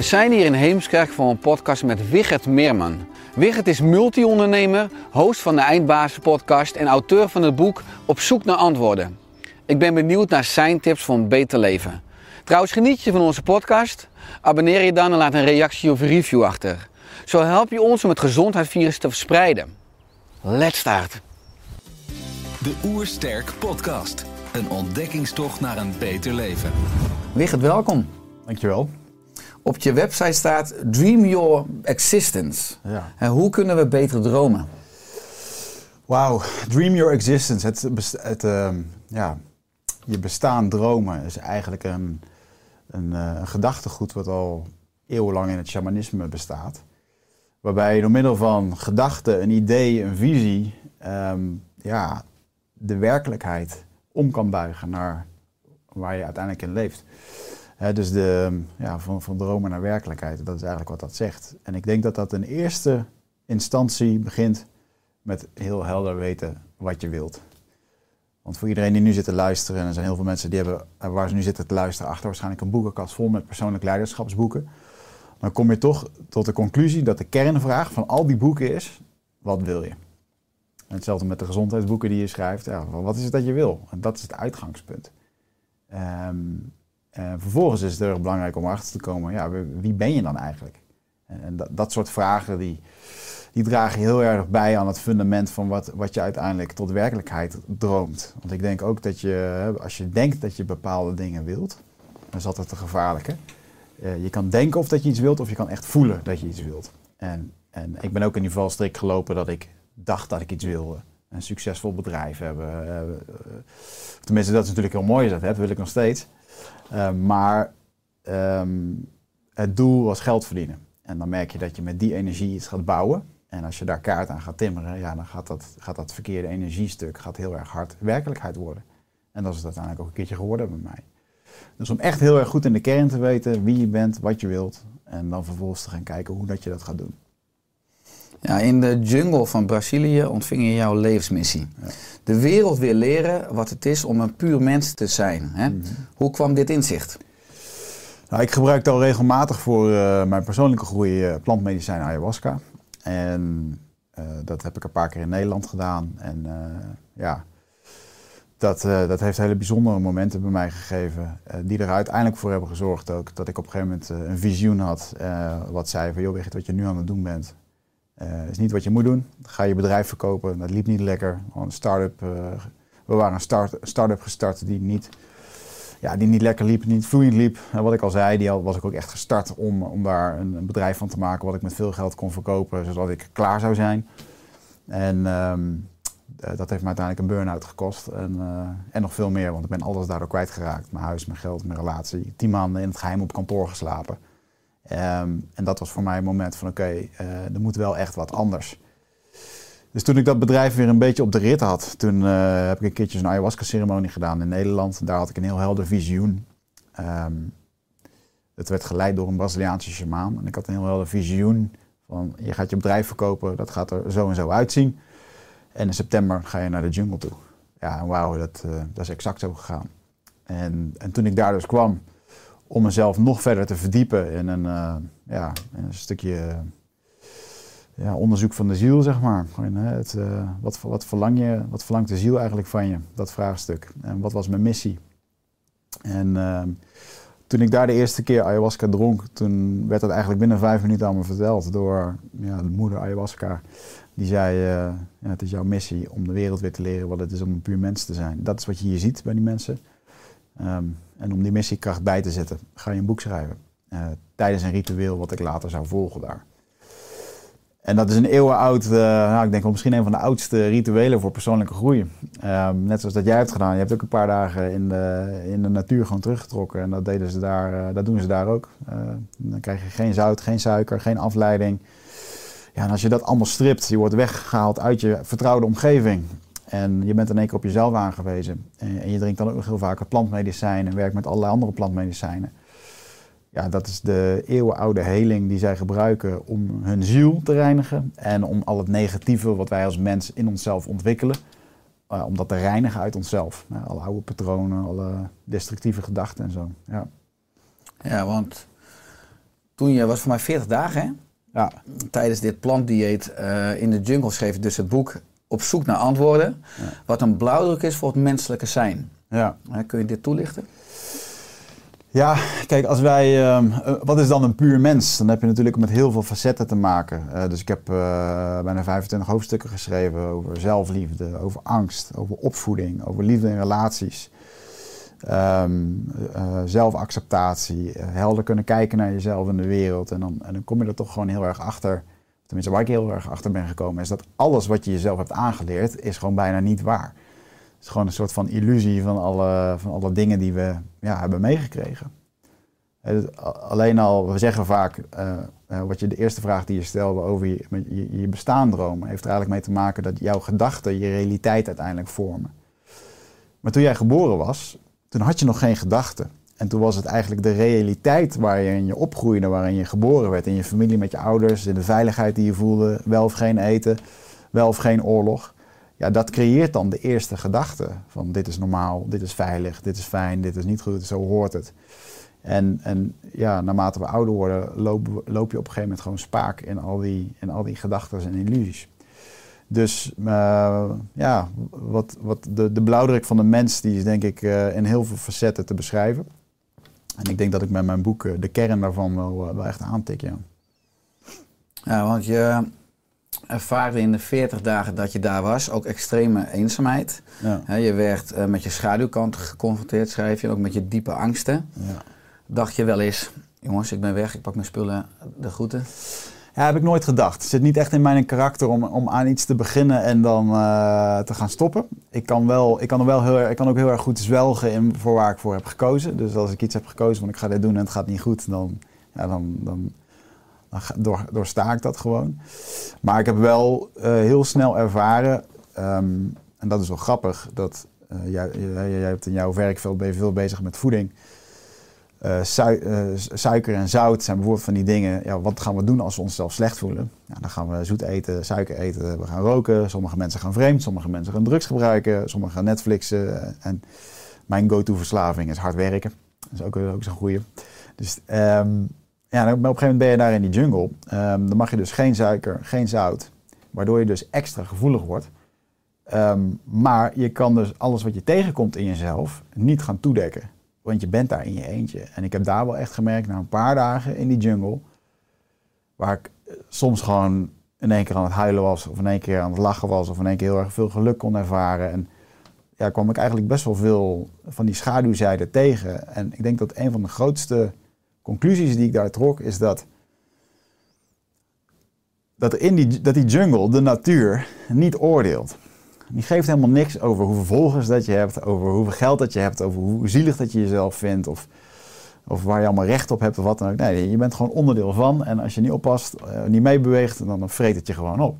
We zijn hier in Heemskerk voor een podcast met Wigert Meerman. Wigert is multi-ondernemer, host van de Eindbazen podcast en auteur van het boek Op zoek naar antwoorden. Ik ben benieuwd naar zijn tips voor een beter leven. Trouwens, geniet je van onze podcast? Abonneer je dan en laat een reactie of review achter. Zo help je ons om het gezondheidsvirus te verspreiden. Let's start. De Oersterk Podcast. Een ontdekkingstocht naar een beter leven. Wigert, welkom. Dankjewel. Op je website staat Dream Your Existence. Ja. En hoe kunnen we beter dromen? Wauw, dream your existence. Het, het, ehm, ja, je bestaan dromen is eigenlijk een, een, eh, een gedachtegoed wat al eeuwenlang in het shamanisme bestaat. Waarbij je door middel van gedachten, een idee, een visie, ehm, ja, de werkelijkheid om kan buigen naar waar je uiteindelijk in leeft. Dus de, ja, van, van dromen naar werkelijkheid, dat is eigenlijk wat dat zegt. En ik denk dat dat in eerste instantie begint met heel helder weten wat je wilt. Want voor iedereen die nu zit te luisteren, en er zijn heel veel mensen die hebben, eh, waar ze nu zitten te luisteren, achter waarschijnlijk een boekenkast vol met persoonlijk leiderschapsboeken. Dan kom je toch tot de conclusie dat de kernvraag van al die boeken is, wat wil je? En hetzelfde met de gezondheidsboeken die je schrijft, ja, wat is het dat je wil? En dat is het uitgangspunt. Ehm, en vervolgens is het erg belangrijk om erachter te komen, ja, wie- ben je dan eigenlijk? En, en dat, dat soort vragen die, die dragen heel erg bij aan het fundament van wat, wat je uiteindelijk tot werkelijkheid droomt. Want ik denk ook dat je, als je denkt dat je bepaalde dingen wilt, dan is altijd te gevaarlijke. Eh, je kan denken of dat je iets wilt, of je kan echt voelen dat je iets wilt. En, en ik ben ook in die valstrik gelopen dat ik dacht dat ik iets wilde. Een succesvol bedrijf hebben. eh, eh, tenminste, dat is natuurlijk heel mooi, dat, hè, dat wil ik nog steeds. Eh, maar ehm, het doel was geld verdienen. En dan merk je dat je met die energie iets gaat bouwen. En als je daar kaart aan gaat timmeren, ja, dan gaat dat, gaat dat verkeerde energiestuk gaat heel erg hard werkelijkheid worden. En dat is het uiteindelijk ook een keertje geworden bij mij. Dus om echt heel erg goed in de kern te weten wie je bent, wat je wilt. En dan vervolgens te gaan kijken hoe dat je dat gaat doen. Ja, in de jungle van Brazilië ontving je jouw levensmissie. De wereld weer leren wat het is om een puur mens te zijn. Hè? Hoe kwam dit inzicht? Nou, ik gebruik al regelmatig voor eh, mijn persoonlijke groei eh, plantmedicijn ayahuasca. En eh, dat heb ik een paar keer in Nederland gedaan. En ja, dat, dat heeft hele bijzondere momenten bij mij gegeven. die er uiteindelijk voor hebben gezorgd ook dat ik op een gegeven moment een visioen had. wat zei van, joh, je wat je nu aan het doen bent? Eh, is niet wat je moet doen. Ga je bedrijf verkopen. Dat liep niet lekker. Een start-up. eh, we waren een start- start-up gestart die niet ja, die niet lekker liep, niet vloeiend liep. En wat ik al zei, die was ik ook echt gestart om, om daar een, bedrijf van te maken wat ik met veel geld kon verkopen, zodat ik klaar zou zijn. En ehm, eh, dat heeft me uiteindelijk een burn-out gekost en, en nog veel meer, want ik ben alles daardoor kwijtgeraakt. Mijn huis, mijn geld, mijn relatie. Tien maanden in het geheim op kantoor geslapen. Ehm, en dat was voor mij een moment van oké, eh, er moet wel echt wat anders. Dus toen ik dat bedrijf weer een beetje op de rit had, toen eh, heb ik een keertje een ayahuasca-ceremonie gedaan in Nederland. Daar had ik een heel helder visioen. Ehm, het werd geleid door een Braziliaanse shamaan. En ik had een heel helder visioen van je gaat je bedrijf verkopen, dat gaat er zo en zo uitzien. En in september ga je naar de jungle toe. Ja, en wauw, dat, eh, dat is exact zo gegaan. En, en toen ik daar dus kwam om mezelf nog verder te verdiepen in een, eh, ja, een stukje eh, ja, onderzoek van de ziel, zeg maar. Het, eh, wat, wat, verlang je, wat verlangt de ziel eigenlijk van je? Dat vraagstuk. En wat was mijn missie? En toen ik daar de eerste keer ayahuasca dronk, toen werd dat eigenlijk binnen vijf minuten aan me verteld door ja, de moeder ayahuasca. Die zei, ja, het is jouw missie om de wereld weer te leren wat het is om een puur mens te zijn. Dat is wat je hier ziet bij die mensen. Ehm, en om die missiekracht bij te zetten, ga je een boek schrijven. eh, tijdens een ritueel wat ik later zou volgen daar. En dat is een eeuwenoud, eh nou, ik denk wel misschien een van de oudste rituelen voor persoonlijke groei. Ehm, net zoals dat jij hebt gedaan. Je hebt ook een paar dagen in de, in de natuur gewoon teruggetrokken. En dat, deden ze daar, eh, dat doen ze daar ook. Dan krijg je geen zout, geen suiker, geen afleiding. Ja, en als je dat allemaal stript, je wordt weggehaald uit je vertrouwde omgeving. En je bent in één keer op jezelf aangewezen. En, je drinkt dan ook nog heel vaak plantmedicijn en werkt met allerlei andere plantmedicijnen. Ja, dat is de eeuwenoude heling die zij gebruiken om hun ziel te reinigen. En om al het negatieve wat wij als mens in onszelf ontwikkelen, eh, om dat te reinigen uit onszelf. Alle oude patronen, alle destructieve gedachten en zo. Ja. Ja, want toen je was voor mij 40 dagen, hè? Ja. tijdens dit plantdieet eh, in de jungle schreef je dus het boek Op zoek naar antwoorden. Wat een blauwdruk is voor het menselijke zijn. Ja. Kun je dit toelichten? Ja, kijk, als wij. ehm, eh, wat is dan een puur mens? Dan heb je natuurlijk met heel veel facetten te maken. Eh, dus ik heb eh, bijna 25 hoofdstukken geschreven over zelfliefde, over angst, over opvoeding, over liefde in relaties. Ehm, eh, zelfacceptatie, helder kunnen kijken naar jezelf en de wereld. En dan, en dan kom je er toch gewoon heel erg achter. Tenminste, waar ik heel erg achter ben gekomen, is dat alles wat je jezelf hebt aangeleerd, is gewoon bijna niet waar. Het is gewoon een soort van illusie van alle, van alle dingen die we ja, hebben meegekregen. Dus Alleen al, we zeggen vaak, eh, eh, wat je de eerste vraag die je stelde over je, je, je heeft er eigenlijk mee te maken dat jouw gedachten je realiteit uiteindelijk vormen. Maar toen jij geboren was, toen had je nog geen gedachten. En toen was het eigenlijk de realiteit waarin je opgroeide, waarin je geboren werd. In je familie met je ouders, in de veiligheid die je voelde, wel of geen eten, wel of geen oorlog. Ja, dat creëert dan de eerste gedachte van dit is normaal, dit is veilig, dit is fijn, dit is niet goed, zo hoort het. En, en ja, naarmate we ouder worden, loop, loop je op een gegeven moment gewoon spaak in al die, in al die gedachten en illusies. Dus eh, ja, wat, wat de, de blauwdruk van de mens, die is denk ik eh, in heel veel facetten te beschrijven. En ik denk dat ik met mijn boek eh, de kern daarvan wel, eh, wel echt aantik, ja. Ja, want je ervaarde in de 40 dagen dat je daar was ook extreme eenzaamheid. Ja, je werd eh, met je schaduwkant geconfronteerd, schrijf je, ook met je diepe angsten. ja. Dacht je wel eens, jongens, ik ben weg, ik pak mijn spullen, de groeten. Heb ik nooit gedacht. Het zit niet echt in mijn karakter om, om aan iets te beginnen en dan eh, te gaan stoppen. Ik kan, wel, ik, kan wel heel, ik kan ook heel erg goed zwelgen in voor waar ik voor heb gekozen. Dus als ik iets heb gekozen van ik ga dit doen en het gaat niet goed, dan, ja, dan, dan, dan door, doorsta ik dat gewoon. Maar ik heb wel eh, heel snel ervaren, ehm, en dat is wel grappig, dat eh, jij, jij, hebt in jouw werkveld ben veel bezig met voeding. Eh, eh, suiker en zout zijn bijvoorbeeld van die dingen. Ja, wat gaan we doen als we onszelf slecht voelen? Ja, dan gaan we zoet eten, suiker eten, we gaan roken. Sommige mensen gaan vreemd, sommige mensen gaan drugs gebruiken, sommigen gaan Netflixen. En mijn go-to verslaving is hard werken. Dat is ook, ook zo'n goeie. Dus ehm, ja, op een gegeven moment ben je daar in die jungle. Ehm, dan mag je dus geen suiker, geen zout, waardoor je dus extra gevoelig wordt. Ehm, maar je kan dus alles wat je tegenkomt in jezelf niet gaan toedekken. Want je bent daar in je eentje. En ik heb daar wel echt gemerkt, na een paar dagen in die jungle, waar ik eh, soms gewoon in één keer aan het huilen was, of in één keer aan het lachen was, of in één keer heel erg veel geluk kon ervaren. En ja, kwam ik eigenlijk best wel veel van die schaduwzijde tegen. En ik denk dat een van de grootste conclusies die ik daar trok, is dat, dat, in die, dat die jungle, de natuur, niet oordeelt. Die geeft helemaal niks over hoeveel volgers dat je hebt, over hoeveel geld dat je hebt, over hoe zielig dat je jezelf vindt, of, of waar je allemaal recht op hebt of wat dan ook. Nee, je bent gewoon onderdeel van en als je niet oppast, eh, niet meebeweegt, dan, dan vreet het je gewoon op.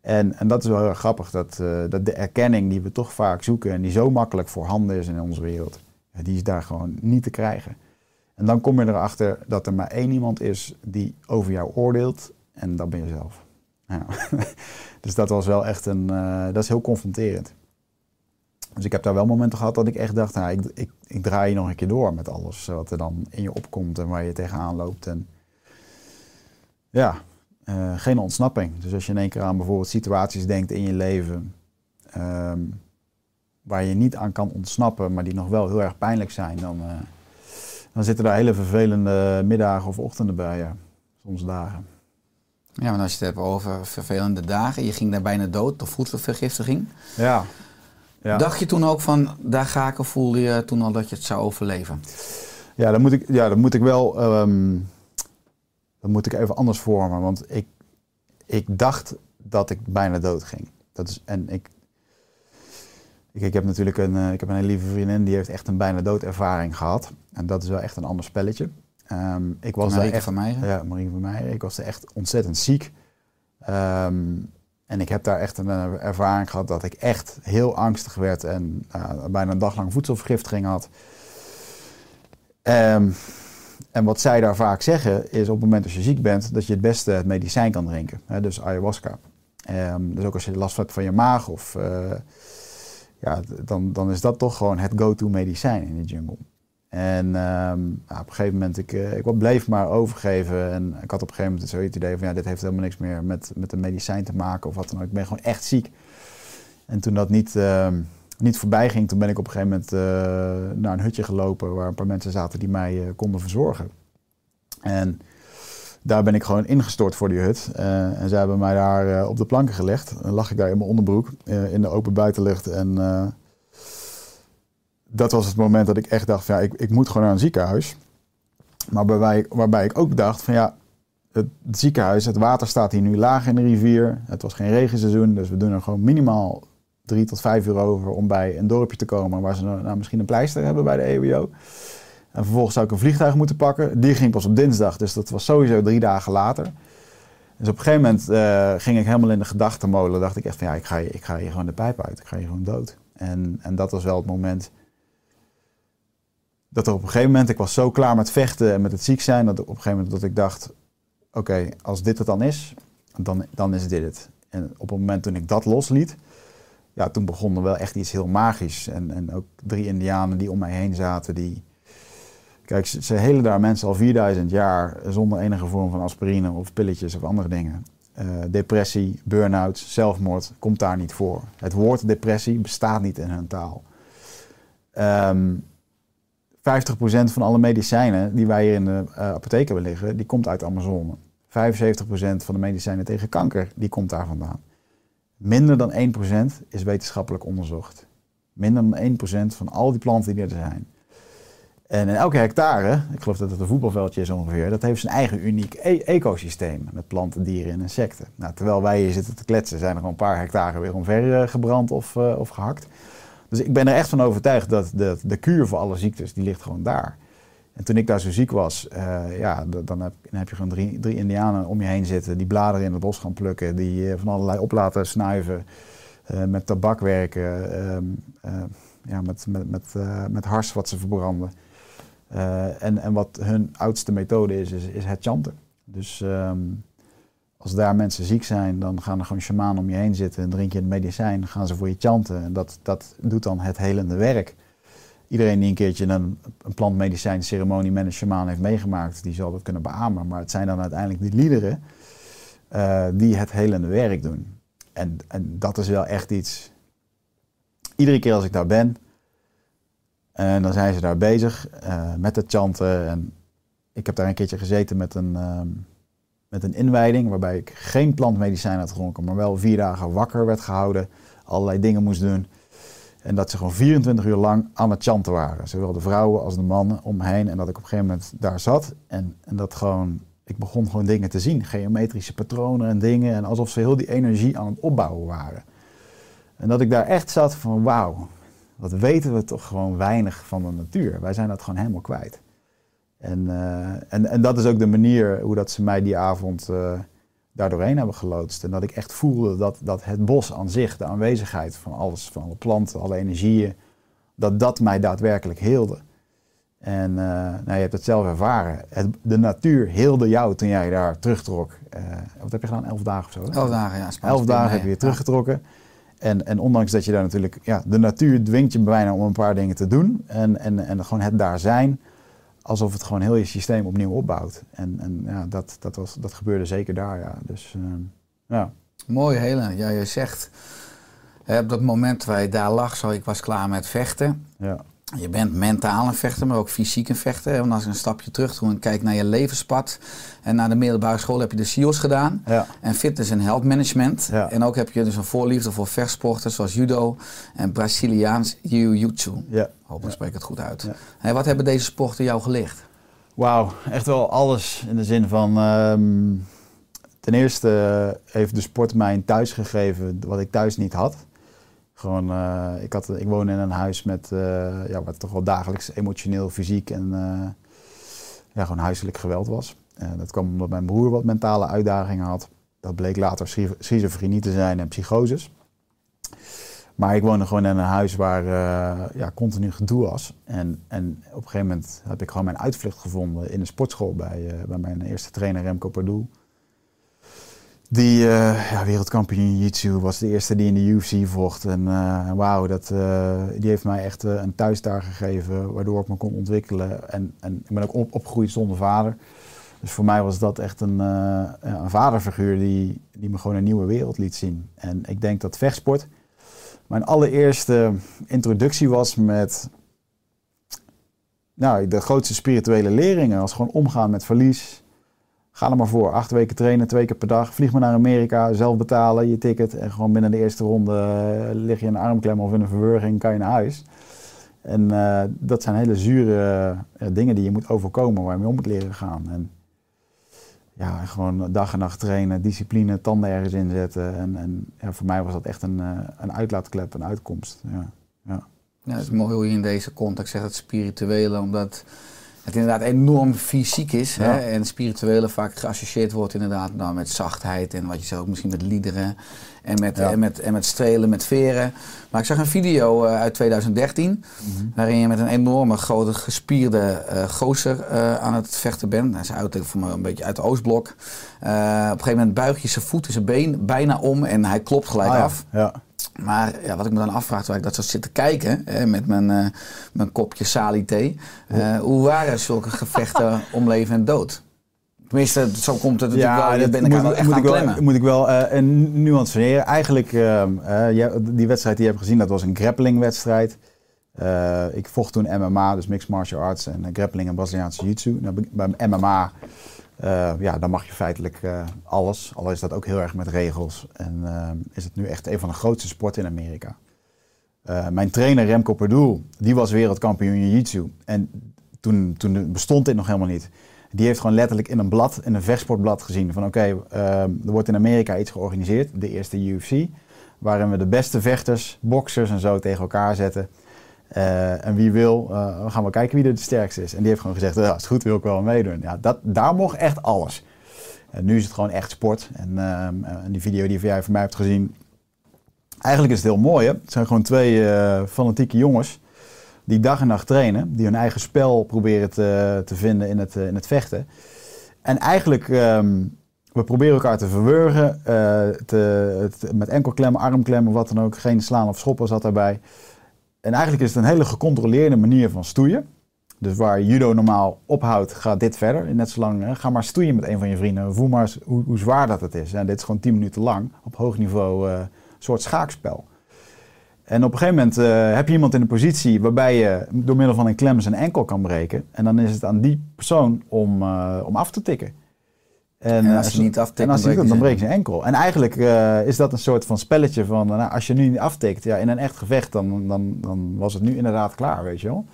En, en dat is wel heel grappig, dat, eh, dat de erkenning die we toch vaak zoeken en die zo makkelijk voorhanden is in onze wereld, die is daar gewoon niet te krijgen. En dan kom je erachter dat er maar één iemand is die over jou oordeelt en dat ben je zelf. Ja. dus dat was wel echt een, eh, dat is heel confronterend. Dus ik heb daar wel momenten gehad dat ik echt dacht, nou, ik, ik, ik draai hier nog een keer door met alles wat er dan in je opkomt en waar je tegenaan loopt. En ja, eh, geen ontsnapping. Dus als je in één keer aan bijvoorbeeld situaties denkt in je leven ehm, waar je niet aan kan ontsnappen, maar die nog wel heel erg pijnlijk zijn, dan, eh, dan zitten daar hele vervelende middagen of ochtenden bij, ja. Soms dagen. Ja, maar als je het hebt over vervelende dagen, je ging daar bijna dood door voedselvergiftiging. Ja. ja. Dacht je toen ook van, daar ga ik, of voelde je toen al dat je het zou overleven? Ja, dan moet ik, ja, dan moet ik wel. ehm dan moet ik even anders vormen. Want ik, ik dacht dat ik bijna dood ging. Dat is, en ik, ik, ik heb natuurlijk een, eh, ik heb een hele lieve vriendin die heeft echt een bijna doodervaring gehad. En dat is wel echt een ander spelletje. Ehm, ik was daar echt, van Meijeren? Ja, Marie van Meijer. Ik was er echt ontzettend ziek. Ehm, en ik heb daar echt een eh, ervaring gehad dat ik echt heel angstig werd en eh, bijna een dag lang voedselvergiftiging had. Ehm, en wat zij daar vaak zeggen is op het moment dat je ziek bent, dat je het beste het medicijn kan drinken. Hè, dus ayahuasca. Dus ook als je last hebt van je maag, of, eh, ja, dan, dan is dat toch gewoon het go-to medicijn in de jungle. En ehm, ja, op een gegeven moment, ik, eh, ik bleef maar overgeven. En ik had op een gegeven moment zo het idee van, ja, dit heeft helemaal niks meer met, met een medicijn te maken of wat dan ook. Ik ben gewoon echt ziek. En toen dat niet, ehm, niet voorbij ging, toen ben ik op een gegeven moment eh, naar een hutje gelopen waar een paar mensen zaten die mij eh, konden verzorgen. En daar ben ik gewoon ingestort voor die hut. En ze hebben mij daar op de planken gelegd. Dan lag ik daar in mijn onderbroek in de open buitenlucht. En dat was het moment dat ik echt dacht van ja, ik, ik moet gewoon naar een ziekenhuis. Maar waarbij, waarbij ik ook dacht van ja, het ziekenhuis, het water staat hier nu laag in de rivier. Het was geen regenseizoen, dus we doen er gewoon minimaal drie tot vijf uur over om bij een dorpje te komen waar ze nou, nou misschien een pleister hebben bij de EWO. En vervolgens zou ik een vliegtuig moeten pakken. Die ging pas op dinsdag, dus dat was sowieso drie dagen later. Dus op een gegeven moment eh, ging ik helemaal in de gedachtenmolen. dacht ik echt van ja, ik ga, ik ga hier gewoon de pijp uit. Ik ga hier gewoon dood. En, en dat was wel het moment dat er op een gegeven moment, ik was zo klaar met vechten en met het ziek zijn, dat op een gegeven moment dat ik dacht, oké, als dit het dan is, dan, dan is dit het. En op het moment toen ik dat losliet, ja, toen begon er wel echt iets heel magisch. En, en ook drie indianen die om mij heen zaten, die... Kijk, ze, ze helen daar mensen al 4000 jaar zonder enige vorm van aspirine of pilletjes of andere dingen. Eh, depressie, burn-out, zelfmoord komt daar niet voor. Het woord depressie bestaat niet in hun taal. Ehm 50% van alle medicijnen die wij hier in de eh, apotheek hebben liggen, die komt uit Amazone. 75% van de medicijnen tegen kanker, die komt daar vandaan. Minder dan 1% is wetenschappelijk onderzocht. Minder dan 1% van al die planten die er zijn. En in elke hectare, ik geloof dat het een voetbalveldje is ongeveer, dat heeft zijn eigen uniek e- ecosysteem met planten, dieren en insecten. Nou, terwijl wij hier zitten te kletsen, zijn er gewoon een paar hectare weer omver eh, gebrand of, eh, of gehakt. Dus ik ben er echt van overtuigd dat de, de kuur voor alle ziektes, die ligt gewoon daar. En toen ik daar zo ziek was, eh, ja, dan heb, dan heb je gewoon drie, drie indianen om je heen zitten, die bladeren in het bos gaan plukken, die eh, van allerlei op laten snuiven, eh, met tabak werken, ehm, eh, ja, met, met, met, met hars wat ze verbranden. En, en wat hun oudste methode is, is, is het chanten. Dus ehm, als daar mensen ziek zijn, dan gaan er gewoon shamanen om je heen zitten en drink je het medicijn, gaan ze voor je chanten. En dat, dat doet dan het helende werk. Iedereen die een keertje een, een plantmedicijn ceremonie met een shamaan heeft meegemaakt, die zal dat kunnen beamen. Maar het zijn dan uiteindelijk die liederen eh, die het helende werk doen. En, en dat is wel echt iets. Iedere keer als ik daar ben, en dan zijn ze daar bezig eh, met het chanten. En ik heb daar een keertje gezeten met een, ehm, met een inwijding, waarbij ik geen plantmedicijn had gedronken, maar wel vier dagen wakker werd gehouden, allerlei dingen moest doen. En dat ze gewoon 24 uur lang aan het chanten waren. Zowel de vrouwen als de mannen om me heen. En dat ik op een gegeven moment daar zat. En, en dat gewoon, ik begon gewoon dingen te zien. Geometrische patronen en dingen. En alsof ze heel die energie aan het opbouwen waren. En dat ik daar echt zat van wauw, wat weten we toch gewoon weinig van de natuur. Wij zijn dat gewoon helemaal kwijt. En, eh, en, en dat is ook de manier hoe dat ze mij die avond eh daar doorheen hebben geloodst. En dat ik echt voelde dat, dat het bos aan zich, de aanwezigheid van alles, van alle planten, alle energieën, dat dat mij daadwerkelijk heelde. En eh, nou, je hebt het zelf ervaren. Het, de natuur heelde jou toen jij daar terugtrok. Eh, wat heb je gedaan? Elf dagen of zo? hè? Elf dagen, ja. Spaans Elf dagen mee, heb je weer teruggetrokken. En, en ondanks dat je daar natuurlijk, ja, de natuur dwingt je bijna om een paar dingen te doen. En, en, en gewoon het daar zijn, alsof het gewoon heel je systeem opnieuw opbouwt. En, en ja, dat, dat, was, dat gebeurde zeker daar, ja. Dus ehm, ja. Mooi, Helen. Ja, je zegt, hè, op dat moment waar je daar lag, zo, ik was klaar met vechten. ja. Je bent mentaal een vechter, maar ook fysiek een vechter. Want als ik een stapje terug doe en kijk naar je levenspad. En na de middelbare school heb je de SIOS gedaan. Ja. En fitness en health management. Ja. En ook heb je dus een voorliefde voor vechtsporten zoals judo en Braziliaans jiu-jitsu. Ja. Hopelijk spreek ik het goed uit. Hé, wat hebben deze sporten jou gelicht? Wauw, echt wel alles in de zin van. ehm, ten eerste heeft de sport mij een thuis gegeven wat ik thuis niet had. Gewoon, eh, ik, had, ik woon in een huis met, eh, ja, wat toch wel dagelijks emotioneel, fysiek en eh, ja, gewoon huiselijk geweld was. Dat kwam omdat mijn broer wat mentale uitdagingen had. Dat bleek later schi- schizofrenie te zijn en psychoses. Maar ik woonde gewoon in een huis waar ja, continu gedoe was. En, en op een gegeven moment heb ik gewoon mijn uitvlucht gevonden in een sportschool bij, bij mijn eerste trainer Remco Pardoel. Die eh, ja, wereldkampioen jiu-jitsu was de eerste die in de UFC vocht. En eh, wauw, dat, eh, die heeft mij echt een thuis daar gegeven, waardoor ik me kon ontwikkelen. En, en ik ben ook op, opgegroeid zonder vader. Dus voor mij was dat echt een, een vaderfiguur die, die me gewoon een nieuwe wereld liet zien. En ik denk dat vechtsport mijn allereerste introductie was met nou, de grootste spirituele leringen. Als gewoon omgaan met verlies. Ga er maar voor. Acht weken trainen, twee keer per dag. Vlieg maar naar Amerika, zelf betalen je ticket. En gewoon binnen de eerste ronde eh, lig je in een armklem of in een verwurging, kan je naar huis. En eh, dat zijn hele zure eh, dingen die je moet overkomen, waar je mee om moet leren gaan. En ja, gewoon dag en nacht trainen, discipline, tanden ergens inzetten. En, en ja, voor mij was dat echt een, een uitlaatklep, een uitkomst. Ja. Ja. Ja, het is mooi hoe je in deze context zegt het spirituele, omdat het inderdaad enorm fysiek is. Ja. Hè? En spirituele vaak geassocieerd wordt inderdaad nou, met zachtheid en wat je zei ook misschien met liederen en met, Ja. en, met, en met strelen, met veren. Maar ik zag een video eh, uit 2013 waarin je met een enorme grote gespierde eh gozer eh, aan het vechten bent. Hij is uit, voor me een beetje uit de Oostblok. Op een gegeven moment buig je zijn voet en zijn been bijna om en hij klopt gelijk Ah, ja. af. Ja. Maar ja, wat ik me dan afvraag, terwijl ik dat zo zit te kijken hè, met mijn, eh, mijn kopje sali thee. eh, hoe waren zulke gevechten om leven en dood? Tenminste, zo komt het natuurlijk wel. Je dat elkaar wel moet, echt moet aan ik wel, moet ik wel eh, een nuanceren. Eigenlijk, ehm, eh, die wedstrijd die je hebt gezien, dat was een grapplingwedstrijd. Ik vocht toen MMA, dus Mixed Martial Arts en grappling en Braziliaanse Jiu-Jitsu. Nou, bij MMA, eh, ja, dan mag je feitelijk eh, alles. Al is dat ook heel erg met regels. En ehm, is het nu echt een van de grootste sporten in Amerika. Eh, mijn trainer Remco Pardoel, die was wereldkampioen Jiu-Jitsu. En toen, toen bestond dit nog helemaal niet. Die heeft gewoon letterlijk in een blad, in een vechtsportblad gezien van oké, er wordt in Amerika iets georganiseerd, de eerste UFC, waarin we de beste vechters, boxers en zo tegen elkaar zetten. Eh, en wie wil, eh, we gaan wel kijken wie er de sterkste is. En die heeft gewoon gezegd, ja, als het goed wil ik wel meedoen. Ja, dat, daar mocht echt alles. En nu is het gewoon echt sport. En, ehm, en die video die jij van mij hebt gezien, eigenlijk is het heel mooi. Hè? Het zijn gewoon twee eh, fanatieke jongens die dag en nacht trainen, die hun eigen spel proberen te, te vinden in het, eh, in het vechten. En eigenlijk, ehm, we proberen elkaar te verwurgen, eh, te, te- met enkelklemmen, armklemmen, wat dan ook. Geen slaan of schoppen zat daarbij. En eigenlijk is het een hele gecontroleerde manier van stoeien. Dus waar judo normaal ophoudt, gaat dit verder. Net zolang, hè, ga maar stoeien met een van je vrienden. Voel maar eens hoe, zwaar dat het is. En dit is gewoon 10 minuten lang, op hoog niveau, eh, een soort schaakspel. En op een gegeven moment eh, heb je iemand in een positie waarbij je door middel van een klem zijn enkel kan breken. En dan is het aan die persoon om, eh, om af te tikken. En als eh, je niet aftikt, en als dan hij breekt niet, dan breekt zijn enkel. En eigenlijk eh, is dat een soort van spelletje van, nou, als je nu niet aftikt, ja, in een echt gevecht, dan, dan, dan was het nu inderdaad klaar, weet je wel.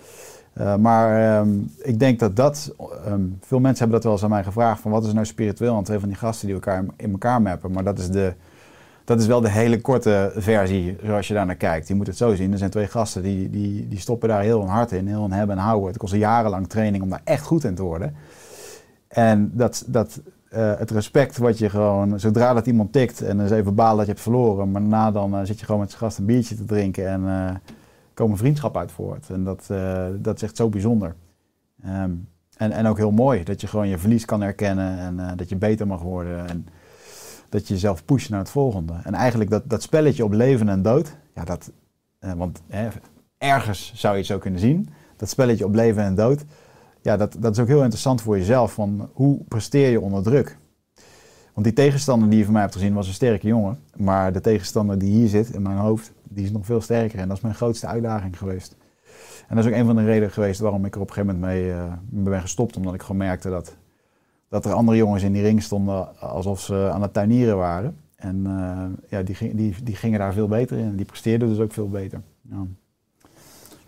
Eh, maar ehm, ik denk dat dat, ehm, veel mensen hebben dat wel eens aan mij gevraagd, van wat is nou spiritueel aan twee van die gasten die elkaar in elkaar mappen. Maar dat is, de, dat is wel de hele korte versie, zoals je daar naar kijkt. Je moet het zo zien, er zijn twee gasten die, die, die stoppen daar heel hun hart in, heel hun hebben en houden. Het kost jarenlang training om daar echt goed in te worden. En dat, dat, eh, het respect wat je gewoon, zodra dat iemand tikt en is even balen dat je hebt verloren, maar daarna dan eh, zit je gewoon met z'n gast een biertje te drinken en eh komen vriendschap uit voort. En dat, dat is echt zo bijzonder. Ehm, en, en ook heel mooi dat je gewoon je verlies kan herkennen en dat je beter mag worden en dat je jezelf pusht naar het volgende. En eigenlijk dat, dat spelletje op leven en dood, ja, dat, want ergens zou je het zo kunnen zien, dat spelletje op leven en dood, ja, dat, dat is ook heel interessant voor jezelf. Van hoe presteer je onder druk? Want die tegenstander die je van mij hebt gezien was een sterke jongen. Maar de tegenstander die hier zit in mijn hoofd, die is nog veel sterker. En dat is mijn grootste uitdaging geweest. En dat is ook een van de redenen geweest waarom ik er op een gegeven moment mee, eh, ben gestopt. Omdat ik gewoon merkte dat, dat er andere jongens in die ring stonden alsof ze aan het tuinieren waren. En eh, ja, die, die, die gingen daar veel beter in. Die presteerden dus ook veel beter.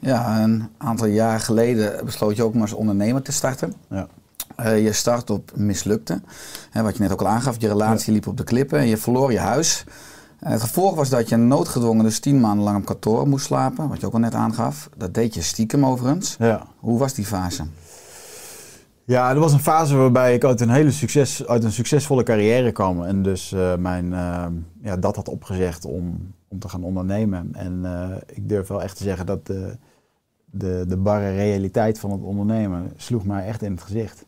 Ja, een aantal jaar geleden besloot je ook maar als ondernemer te starten. Ja. Eh, je start op mislukte. Hè, wat je net ook al aangaf, je relatie liep op de klippen en je verloor je huis. Eh, het gevolg was dat je noodgedwongen dus tien maanden lang op kantoor moest slapen, wat je ook al net aangaf. Dat deed je stiekem overigens. Ja. Hoe was die fase? Ja, er was een fase waarbij ik uit een hele succes, uit een succesvolle carrière kwam. En dus eh, mijn, ja, dat had opgezegd om, om te gaan ondernemen. En ik durf wel echt te zeggen dat de, de, barre realiteit van het ondernemen sloeg mij echt in het gezicht.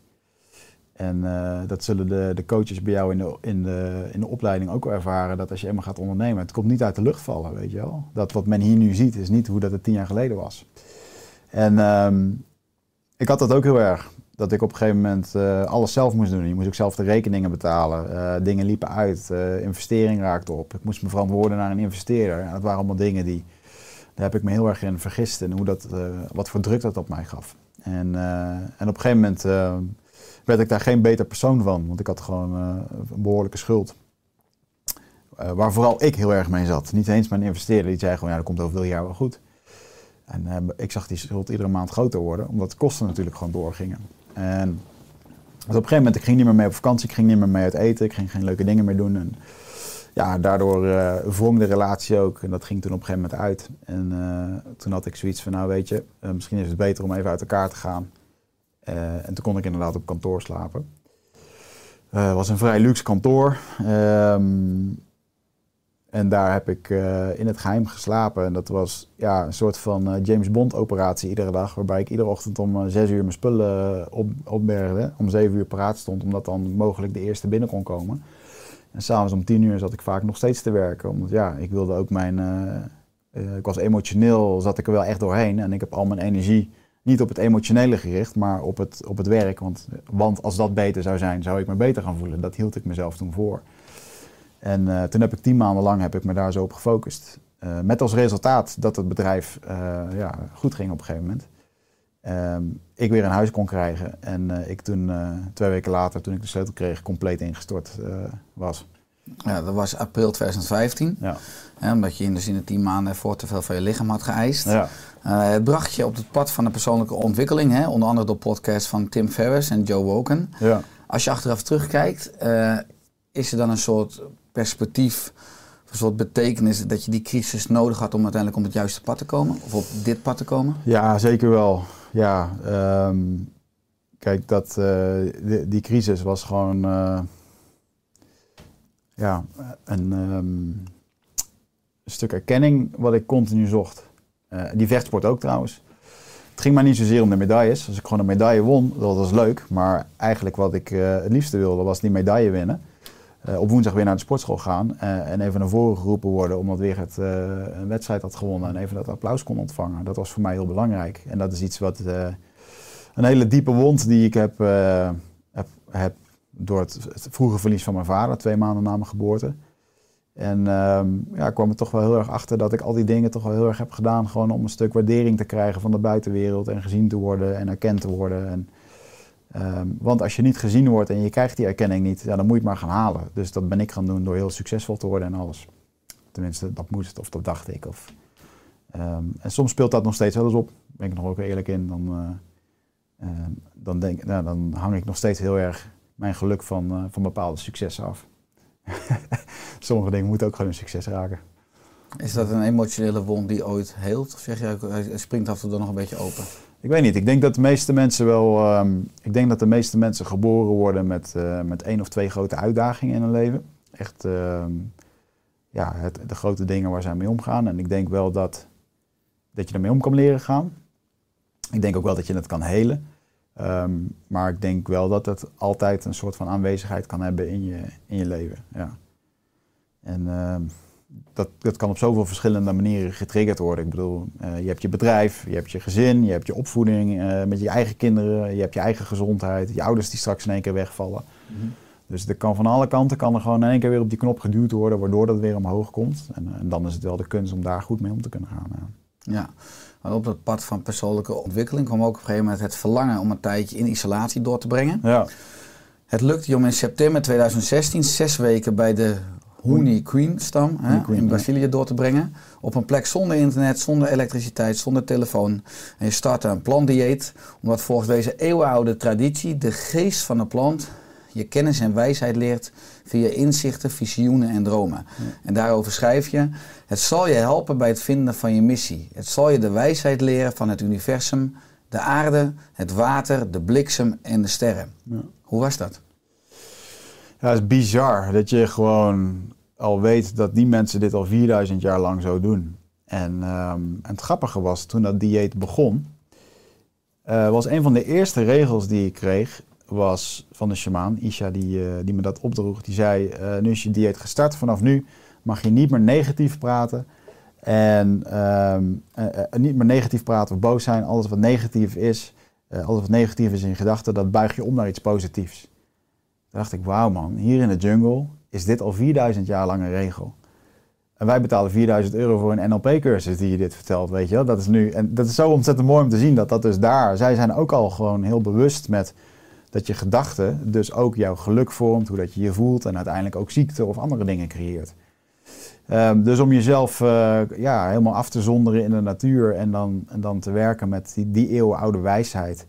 En eh, dat zullen de, de coaches bij jou in de, in, de, in de opleiding ook ervaren. Dat als je eenmaal gaat ondernemen, het komt niet uit de lucht vallen, weet je wel. Dat wat men hier nu ziet, is niet hoe dat het tien jaar geleden was. En ehm, ik had dat ook heel erg. Dat ik op een gegeven moment eh, alles zelf moest doen. Je moest ook zelf de rekeningen betalen. Eh, dingen liepen uit. investering raakte op. Ik moest me verantwoorden naar een investeerder. Dat waren allemaal dingen die... Daar heb ik me heel erg in vergist. En hoe dat, eh, wat voor druk dat op mij gaf. En, eh, en op een gegeven moment eh, werd ik daar geen beter persoon van. Want ik had gewoon een behoorlijke schuld. Waar vooral ik heel erg mee zat. Niet eens mijn investeerder. Die zei gewoon, ja, dat komt over veel jaar wel goed. En ik zag die schuld iedere maand groter worden. Omdat de kosten natuurlijk gewoon doorgingen. En dus op een gegeven moment, ik ging niet meer mee op vakantie. Ik ging niet meer mee uit eten. Ik ging geen leuke dingen meer doen. En ja, daardoor eh wrong de relatie ook. En dat ging toen op een gegeven moment uit. En eh, toen had ik zoiets van, nou weet je, eh, misschien is het beter om even uit elkaar te gaan. En toen kon ik inderdaad op kantoor slapen. Het was een vrij luxe kantoor. Ehm, en daar heb ik eh, in het geheim geslapen. En dat was ja, een soort van eh, James Bond operatie iedere dag. Waarbij ik iedere ochtend om eh, zes uur mijn spullen op, opbergde. Om zeven uur paraat stond. Omdat dan mogelijk de eerste binnen kon komen. En s'avonds om tien uur zat ik vaak nog steeds te werken. Omdat ja, ik wilde ook mijn... ik was emotioneel, zat ik er wel echt doorheen. En ik heb al mijn energie niet op het emotionele gericht, maar op het, op het werk. Want, want als dat beter zou zijn, zou ik me beter gaan voelen. Dat hield ik mezelf toen voor. En eh, toen heb ik tien maanden lang heb ik me daar zo op gefocust. Eh, met als resultaat dat het bedrijf eh, ja, goed ging op een gegeven moment. Ehm, ik weer een huis kon krijgen. En ik toen, twee weken later, toen ik de sleutel kreeg, compleet ingestort was. Ja, dat was april 2015. Ja. Hè, omdat je in de zin de tien maanden ervoor te veel van je lichaam had geëist. Ja. Het bracht je op het pad van de persoonlijke ontwikkeling. Hè? Onder andere door podcasts van Tim Ferriss en Joe Woken. Ja. Als je achteraf terugkijkt, is er dan een soort perspectief, een soort betekenis dat je die crisis nodig had om uiteindelijk op het juiste pad te komen? Of op dit pad te komen? Ja, zeker wel. Ja, ehm, kijk, dat, eh, die, crisis was gewoon eh, ja, een, ehm, een stuk erkenning wat ik continu zocht. Eh, die vechtsport ook trouwens. Het ging maar niet zozeer om de medailles. Als ik gewoon een medaille won, dat was leuk. Maar eigenlijk wat ik het liefste wilde, was die medaille winnen. Eh, op woensdag weer naar de sportschool gaan eh, en even naar voren geroepen worden omdat weer het eh, een wedstrijd had gewonnen en even dat applaus kon ontvangen. Dat was voor mij heel belangrijk. En dat is iets wat een hele diepe wond die ik heb, heb, heb door het, het vroege verlies van mijn vader, twee maanden na mijn geboorte. En ehm, ja, ik kwam er toch wel heel erg achter dat ik al die dingen toch wel heel erg heb gedaan. Gewoon om een stuk waardering te krijgen van de buitenwereld en gezien te worden en erkend te worden. En, ehm, want als je niet gezien wordt en je krijgt die erkenning niet, ja, dan moet je het maar gaan halen. Dus dat ben ik gaan doen door heel succesvol te worden en alles. Tenminste, dat moest of dat dacht ik. Of, ehm, en soms speelt dat nog steeds wel eens op. Ben ik nog ook eerlijk in. Dan, eh, ehm, dan, denk, nou, dan hang ik nog steeds heel erg mijn geluk van, eh, van bepaalde successen af. Sommige dingen moeten ook gewoon een succes raken. Is dat een emotionele wond die ooit heelt? Of zeg je, hij springt af en toe nog een beetje open? Ik weet niet. Ik denk dat de meeste mensen wel. ehm, ik denk dat de meeste mensen geboren worden met, eh, met één of twee grote uitdagingen in hun leven. Echt ehm, ja, het, de grote dingen waar zij mee omgaan. En ik denk wel dat, dat je ermee om kan leren gaan. Ik denk ook wel dat je het kan helen. Ehm, maar ik denk wel dat het altijd een soort van aanwezigheid kan hebben in je, in je leven. Ja. En dat, dat kan op zoveel verschillende manieren getriggerd worden. Ik bedoel, eh, je hebt je bedrijf, je hebt je gezin, je hebt je opvoeding eh, met je eigen kinderen, je hebt je eigen gezondheid, je ouders die straks in één keer wegvallen. Dus er kan van alle kanten kan er gewoon in één keer weer op die knop geduwd worden, waardoor dat weer omhoog komt. En, eh, en dan is het wel de kunst om daar goed mee om te kunnen gaan. ja. Ja. Maar op dat pad van persoonlijke ontwikkeling kwam ook op een gegeven moment het verlangen om een tijdje in isolatie door te brengen. Ja. Het lukte je om in september 2016 zes weken bij de Huni Queen stam hè, Queen, in ja. Brazilië door te brengen. Op een plek zonder internet, zonder elektriciteit, zonder telefoon. En je startte een plantdieet, omdat volgens deze eeuwenoude traditie de geest van de plant je kennis en wijsheid leert via inzichten, visioenen en dromen. En daarover schrijf je: Het zal je helpen bij het vinden van je missie. Het zal je de wijsheid leren van het universum, de aarde, het water, de bliksem en de sterren. Hoe was dat? Ja, het is bizar dat je gewoon al weet dat die mensen dit al 4000 jaar lang zo doen. En, ehm, en het grappige was, toen dat dieet begon, eh, was een van de eerste regels die ik kreeg, was van de shamaan, Isha, die, eh, die me dat opdroeg. Die zei, eh, nu is je dieet gestart, vanaf nu mag je niet meer negatief praten. En ehm, eh, eh, niet meer negatief praten of boos zijn. Alles wat negatief is, alles wat negatief is in gedachten, dat buig je om naar iets positiefs. Toen dacht ik, wauw man, hier in de jungle is dit al 4000 jaar lang een regel. En wij betalen 4000 euro voor een NLP-cursus die je dit vertelt, weet je wel. Dat is nu, en dat is zo ontzettend mooi om te zien dat dat dus daar, zij zijn ook al gewoon heel bewust met dat je gedachten dus ook jouw geluk vormt, hoe dat je je voelt en uiteindelijk ook ziekte of andere dingen creëert. Ehm, dus om jezelf eh, ja, helemaal af te zonderen in de natuur en dan, en dan te werken met die, die eeuwenoude wijsheid.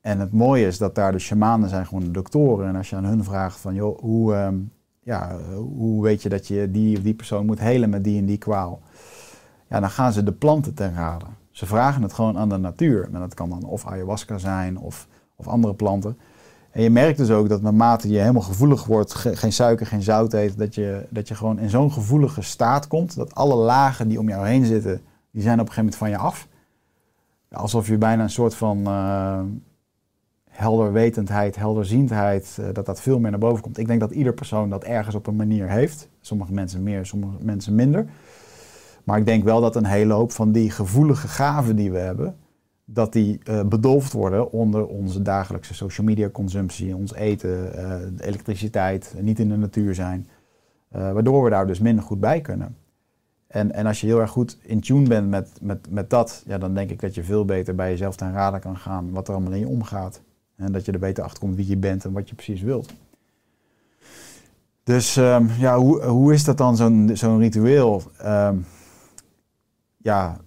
En het mooie is dat daar de shamanen zijn gewoon de doktoren. En als je aan hun vraagt van, joh, hoe, ehm, ja, hoe weet je dat je die of die persoon moet helen met die en die kwaal? Ja, dan gaan ze de planten ten rade. Ze vragen het gewoon aan de natuur. En dat kan dan of ayahuasca zijn of, of andere planten. En je merkt dus ook dat naarmate je helemaal gevoelig wordt, ge- geen suiker, geen zout eet, dat je, dat je gewoon in zo'n gevoelige staat komt, dat alle lagen die om jou heen zitten, die zijn op een gegeven moment van je af. Alsof je bijna een soort van eh, helderwetendheid, helderziendheid, eh, dat dat veel meer naar boven komt. Ik denk dat ieder persoon dat ergens op een manier heeft. Sommige mensen meer, sommige mensen minder. Maar ik denk wel dat een hele hoop van die gevoelige gaven die we hebben, dat die eh, bedolfd worden onder onze dagelijkse social media consumptie, ons eten, eh, elektriciteit, niet in de natuur zijn. Waardoor we daar dus minder goed bij kunnen. En, en als je heel erg goed in tune bent met, met, met dat, ja, dan denk ik dat je veel beter bij jezelf ten rade kan gaan wat er allemaal in je omgaat. En dat je er beter achter komt wie je bent en wat je precies wilt. Dus ehm, ja, hoe, hoe is dat dan, zo'n zo'n ritueel? Ehm, ja,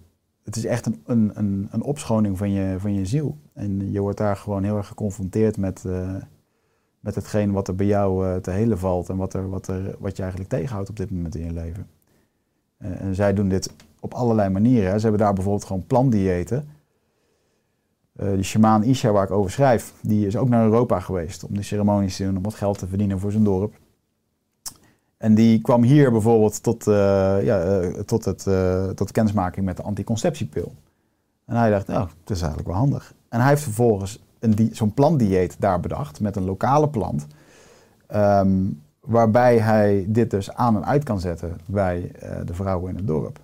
het is echt een, een, een, opschoning van je, van je ziel. En je wordt daar gewoon heel erg geconfronteerd met, eh, met hetgeen wat er bij jou eh, te helen valt en wat, er, wat, er, wat je eigenlijk tegenhoudt op dit moment in je leven. Eh, en zij doen dit op allerlei manieren. Ze hebben daar bijvoorbeeld gewoon plandiëten. Eh die shamaan Isha, waar ik over schrijf, die is ook naar Europa geweest om die ceremonies te doen, om wat geld te verdienen voor zijn dorp. En die kwam hier bijvoorbeeld tot, eh, ja, eh, tot, het, tot kennismaking met de anticonceptiepil. En hij dacht, nou, dat is eigenlijk wel handig. En hij heeft vervolgens zo'n plantdieet daar bedacht met een lokale plant. ehm, waarbij hij dit dus aan en uit kan zetten bij de vrouwen in het dorp.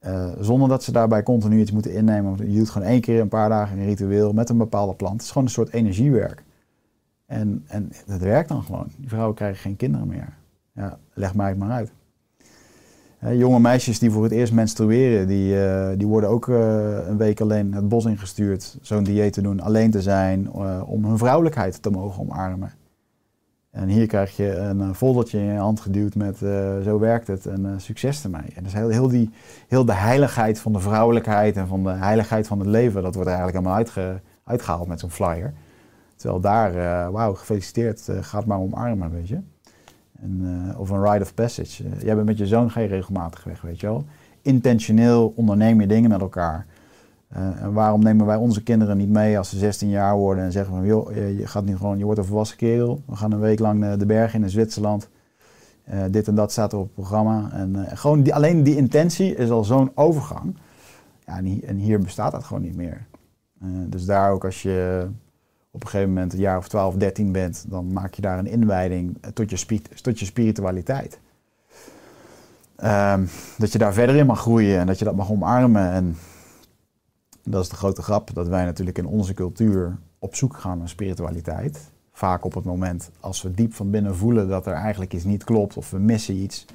Eh, zonder dat ze daarbij continu iets moeten innemen. Je doet gewoon één keer een paar dagen een ritueel met een bepaalde plant. Het is gewoon een soort energiewerk. En, en dat werkt dan gewoon. Die vrouwen krijgen geen kinderen meer. Ja, leg mij maar uit. Jonge meisjes die voor het eerst menstrueren, die, eh, die worden ook eh, een week alleen het bos ingestuurd. Zo'n dieet te doen, alleen te zijn, om hun vrouwelijkheid te mogen omarmen. En hier krijg je een eh, foldertje in je hand geduwd met eh, zo werkt het en eh, succes ermee. En dus heel, heel, die, heel de heiligheid van de vrouwelijkheid en van de heiligheid van het leven, dat wordt eigenlijk allemaal uitge, uitgehaald met zo'n flyer. Terwijl daar, wauw, gefeliciteerd, ga het maar omarmen, weet je. En, of een rite of passage. Jij bent met je zoon je regelmatig weg, weet je wel. Intentioneel onderneem je dingen met elkaar. Eh, en waarom nemen wij onze kinderen niet mee als ze 16 jaar worden en zeggen van, joh, je, gaat nu gewoon, je wordt een volwassen kerel. We gaan een week lang eh, de bergen in Zwitserland. Eh, dit en dat staat er op het programma. En gewoon die, alleen die intentie is al zo'n overgang. Ja, en, hier, bestaat dat gewoon niet meer. Dus daar ook als je op een gegeven moment een jaar of 12, 13 bent, dan maak je daar een inwijding tot je, tot je spiritualiteit. Ehm, dat je daar verder in mag groeien en dat je dat mag omarmen. En dat is de grote grap, dat wij natuurlijk in onze cultuur op zoek gaan naar spiritualiteit. Vaak op het moment als we diep van binnen voelen dat er eigenlijk iets niet klopt of we missen iets.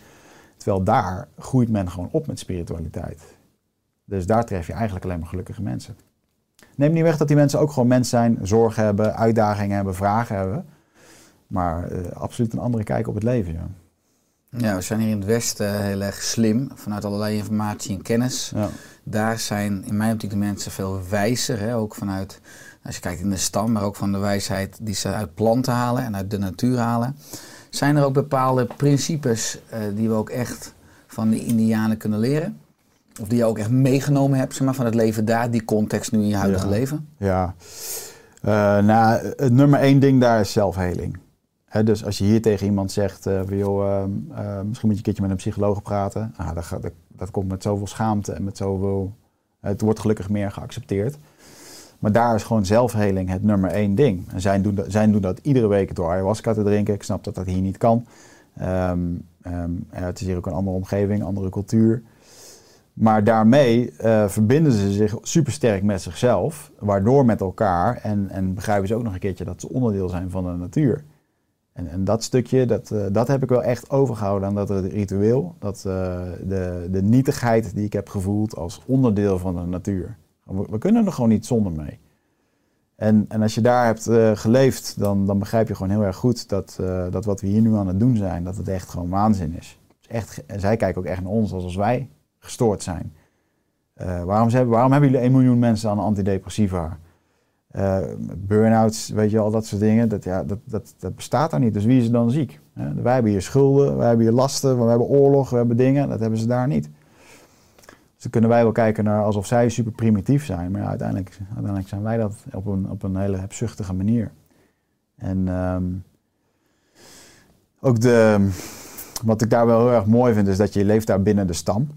Terwijl daar groeit men gewoon op met spiritualiteit. Dus daar tref je eigenlijk alleen maar gelukkige mensen. Neem niet weg dat die mensen ook gewoon mens zijn, zorgen hebben, uitdagingen hebben, vragen hebben. Maar eh, absoluut een andere kijk op het leven. Ja. Ja, we zijn hier in het Westen heel erg slim, vanuit allerlei informatie en kennis. Ja. Daar zijn in mijn optiek de mensen veel wijzer, hè? ook vanuit, als je kijkt in de stam, maar ook van de wijsheid die ze uit planten halen en uit de natuur halen. Zijn er ook bepaalde principes eh, die we ook echt van de Indianen kunnen leren? Of die je ook echt meegenomen hebt zeg maar, van het leven daar, die context nu in je huidige Ja. leven? Ja, Eh, nou, het nummer één ding daar is zelfheling. Dus als je hier tegen iemand zegt, eh, misschien moet je een keertje met een psycholoog praten. Ah, dat, dat, komt met zoveel schaamte en met zoveel... Het wordt gelukkig meer geaccepteerd. Maar daar is gewoon zelfheling het nummer één ding. En zij doen, dat, doen dat iedere week door ayahuasca te drinken. Ik snap dat dat hier niet kan. Ehm, ehm, het is hier ook een andere omgeving, andere cultuur. Maar daarmee eh, verbinden ze zich supersterk met zichzelf, waardoor met elkaar en, en begrijpen ze ook nog een keertje dat ze onderdeel zijn van de natuur. En, en dat stukje, dat, eh, dat heb ik wel echt overgehouden aan dat ritueel. Dat, eh, de, de nietigheid die ik heb gevoeld als onderdeel van de natuur. We, kunnen er gewoon niet zonder mee. En, en als je daar hebt eh, geleefd, dan, dan begrijp je gewoon heel erg goed dat, dat wat we hier nu aan het doen zijn, dat het echt gewoon waanzin is. Echt, en zij kijken ook echt naar ons alsof wij gestoord zijn. Waarom, ze hebben, waarom hebben jullie 1 miljoen mensen aan antidepressiva? Eh burn-outs, weet je, al dat soort dingen. Dat, ja, dat, dat, dat bestaat daar niet. Dus wie is dan ziek? Hè? wij hebben hier schulden, wij hebben hier lasten, we hebben oorlog, we hebben dingen. Dat hebben ze daar niet. Dus dan kunnen wij wel kijken naar alsof zij super primitief zijn. Maar uiteindelijk, uiteindelijk zijn wij dat op een, op een hele hebzuchtige manier. En ehm, ook de, wat ik daar wel heel erg mooi vind, is dat je leeft daar binnen de stam.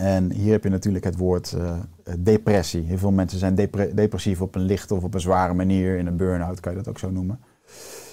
En hier heb je natuurlijk het woord eh, depressie. Heel veel mensen zijn depre- depressief op een lichte of op een zware manier. In een burn-out kan je dat ook zo noemen.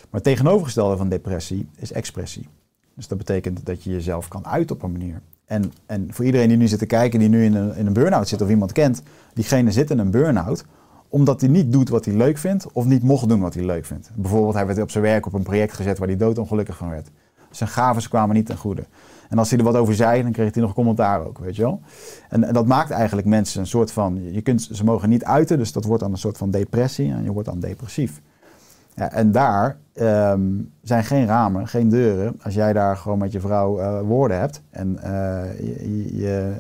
Maar het tegenovergestelde van depressie is expressie. Dus dat betekent dat je jezelf kan uiten op een manier. En, en voor iedereen die nu zit te kijken, die nu in een, in een burn-out zit of iemand kent, diegene zit in een burn-out omdat hij niet doet wat hij leuk vindt of niet mocht doen wat hij leuk vindt. Bijvoorbeeld hij werd op zijn werk op een project gezet waar hij doodongelukkig van werd. Zijn gaven kwamen niet ten goede. En als hij er wat over zei, dan kreeg hij nog commentaar ook, weet je wel. En, en dat maakt eigenlijk mensen een soort van, je kunt, ze mogen niet uiten, dus dat wordt dan een soort van depressie en je wordt dan depressief. Ja, en daar ehm, zijn geen ramen, geen deuren. Als jij daar gewoon met je vrouw eh, woorden hebt en eh, je, je,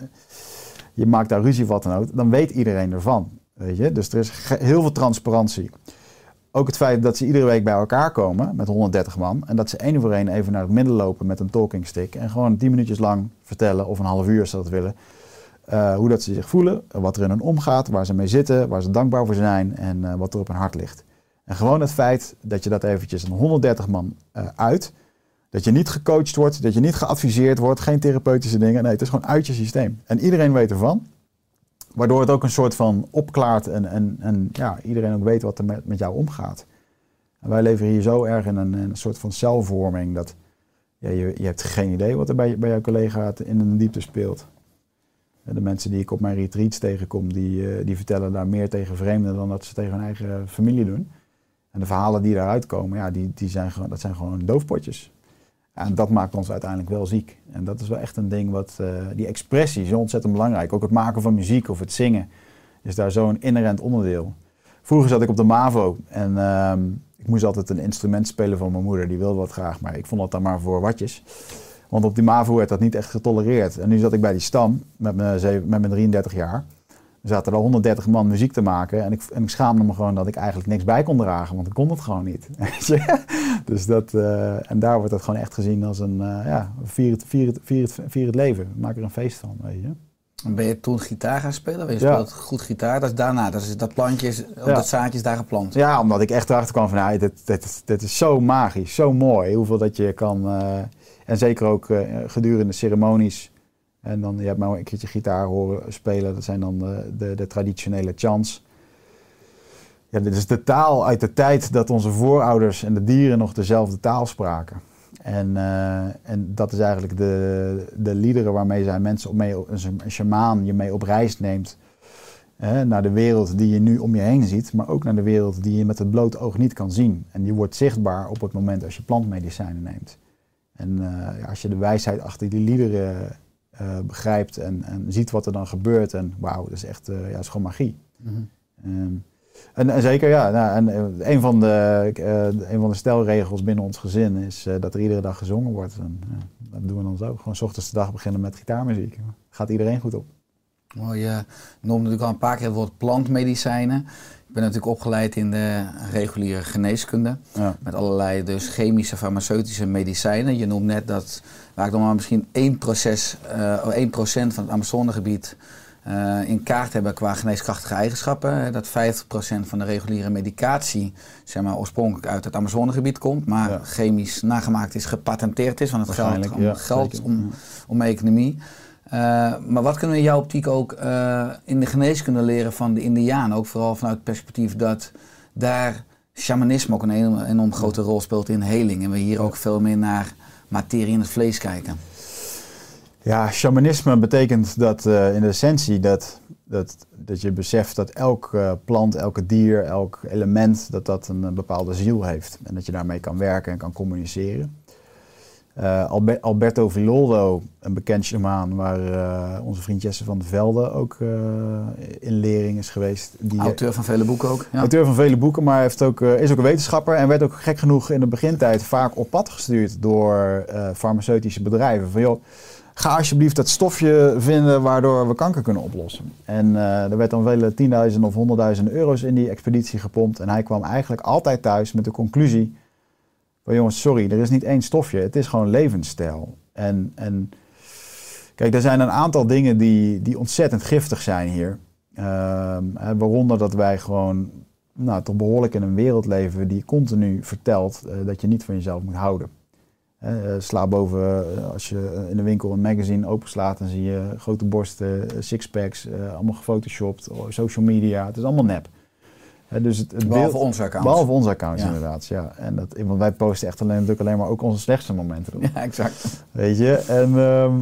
je maakt daar ruzie wat dan ook, dan weet iedereen ervan. Weet je? Dus er is heel veel transparantie. Ook het feit dat ze iedere week bij elkaar komen met 130 man. En dat ze één voor één even naar het midden lopen met een talking stick. En gewoon 10 minuutjes lang vertellen, of een half uur als ze dat willen. eh, hoe dat ze zich voelen, wat er in hun omgaat, waar ze mee zitten, waar ze dankbaar voor zijn en eh, wat er op hun hart ligt. En gewoon het feit dat je dat eventjes een 130 man eh, uit. Dat je niet gecoacht wordt, dat je niet geadviseerd wordt, geen therapeutische dingen. Nee, het is gewoon uit je systeem. En iedereen weet ervan. Waardoor het ook een soort van opklaart en, en, en ja, iedereen ook weet wat er met, met jou omgaat. En wij leven hier zo erg in een, een soort van celvorming dat ja, je, je hebt geen idee wat er bij, bij jouw collega in een diepte speelt. De mensen die ik op mijn retreats tegenkom, die, eh, die vertellen daar meer tegen vreemden dan dat ze tegen hun eigen familie doen. En de verhalen die daaruit komen, ja, die, die zijn, dat zijn gewoon doofpotjes. En dat maakt ons uiteindelijk wel ziek. En dat is wel echt een ding wat, eh, die expressie is ontzettend belangrijk. Ook het maken van muziek of het zingen is daar zo'n inherent onderdeel. Vroeger zat ik op de MAVO en ehm, ik moest altijd een instrument spelen van mijn moeder. Die wilde wat graag, maar ik vond dat dan maar voor watjes. Want op die MAVO werd dat niet echt getolereerd. En nu zat ik bij die stam met mijn, met mijn 33 jaar. Er zaten er 130 man muziek te maken. En ik, en ik schaamde me gewoon dat ik eigenlijk niks bij kon dragen. Want ik kon het gewoon niet. Dus dat, eh, en daar wordt dat gewoon echt gezien als een, eh, ja, vier het, vier, het, vier, het, vier het leven. Maak er een feest van, weet je. En Ben je toen gitaar gaan spelen? Je Ja. speelt goed gitaar. Dat is daarna. Dat, is, dat plantje is, Ja. dat zaadje is daar geplant. Ja, omdat ik echt erachter kwam van, nou, dit, dit, dit is zo magisch, zo mooi. Hoeveel dat je kan, eh, en zeker ook eh, gedurende ceremonies. En dan, je hebt mij ook een keertje gitaar horen spelen. Dat zijn dan de, de, de traditionele chants. Ja, dit is de taal uit de tijd dat onze voorouders en de dieren nog dezelfde taal spraken. En, eh, en dat is eigenlijk de, de liederen waarmee zij mensen op mee, een shamaan je mee op reis neemt. Hè, naar de wereld die je nu om je heen ziet, maar ook naar de wereld die je met het blote oog niet kan zien. En die wordt zichtbaar op het moment als je plantmedicijnen neemt. En eh, ja, als je de wijsheid achter die liederen eh, begrijpt en, en ziet wat er dan gebeurt. En wauw, dat is echt, eh, ja, is gewoon magie. Mhm. Ehm, en, en zeker, ja. Nou, en, eh, een, van de, een van de stelregels binnen ons gezin is dat er iedere dag gezongen wordt. En, dat doen we dan zo. Gewoon 's ochtends de dag beginnen met gitaarmuziek. Gaat iedereen goed op. Mooi, je noemde natuurlijk al een paar keer het woord plantmedicijnen. Ik ben natuurlijk opgeleid in de reguliere geneeskunde. Ja. Met allerlei dus chemische, farmaceutische medicijnen. Je noemt net dat waar ik nog maar misschien 1%, proces, eh, 1 van het Amazonegebied eh, in kaart hebben qua geneeskrachtige eigenschappen. Dat 50% van de reguliere medicatie zeg maar, oorspronkelijk uit het Amazonegebied komt. Maar Ja. chemisch nagemaakt is, gepatenteerd is. Want het geldt om ja, geld, om, om economie. Eh, maar wat kunnen we in jouw optiek ook eh, in de geneeskunde leren van de Indianen? Ook vooral vanuit het perspectief dat daar shamanisme ook een enorm, grote rol speelt in heling. En we hier ook veel meer naar materie in het vlees kijken. Ja, shamanisme betekent dat eh, in de essentie dat, dat, dat je beseft dat elke plant, elke dier, elk element, dat dat een, bepaalde ziel heeft. En dat je daarmee kan werken en kan communiceren. Eh, Albe- Alberto Villoldo, een bekend shamaan waar eh, onze vriend Jesse van der Velde ook eh, in lering is geweest. Die, Auteur van vele boeken ook. Ja. Auteur van vele boeken, maar heeft ook, is ook een wetenschapper en werd ook gek genoeg in de begintijd vaak op pad gestuurd door farmaceutische bedrijven. Van joh, ga alsjeblieft dat stofje vinden waardoor we kanker kunnen oplossen. En er werd dan vele tienduizenden of honderdduizenden euro's in die expeditie gepompt. En hij kwam eigenlijk altijd thuis met de conclusie van jongens, sorry, er is niet één stofje, het is gewoon levensstijl. En, en kijk, er zijn een aantal dingen die, die ontzettend giftig zijn hier. Hè, waaronder dat wij gewoon nou, toch behoorlijk in een wereld leven die continu vertelt eh, dat je niet van jezelf moet houden. Eh, sla boven, eh, als je in de winkel een magazine openslaat, dan zie je grote borsten, sixpacks, allemaal gefotoshopt, oh, social media, het is allemaal nep. Dus het, het Behalve beeld- onze account. Behalve onze accounts Ja. inderdaad, ja. En dat, want wij posten echt alleen, natuurlijk alleen maar ook onze slechtste momenten. Ja, exact. Weet je? En ehm,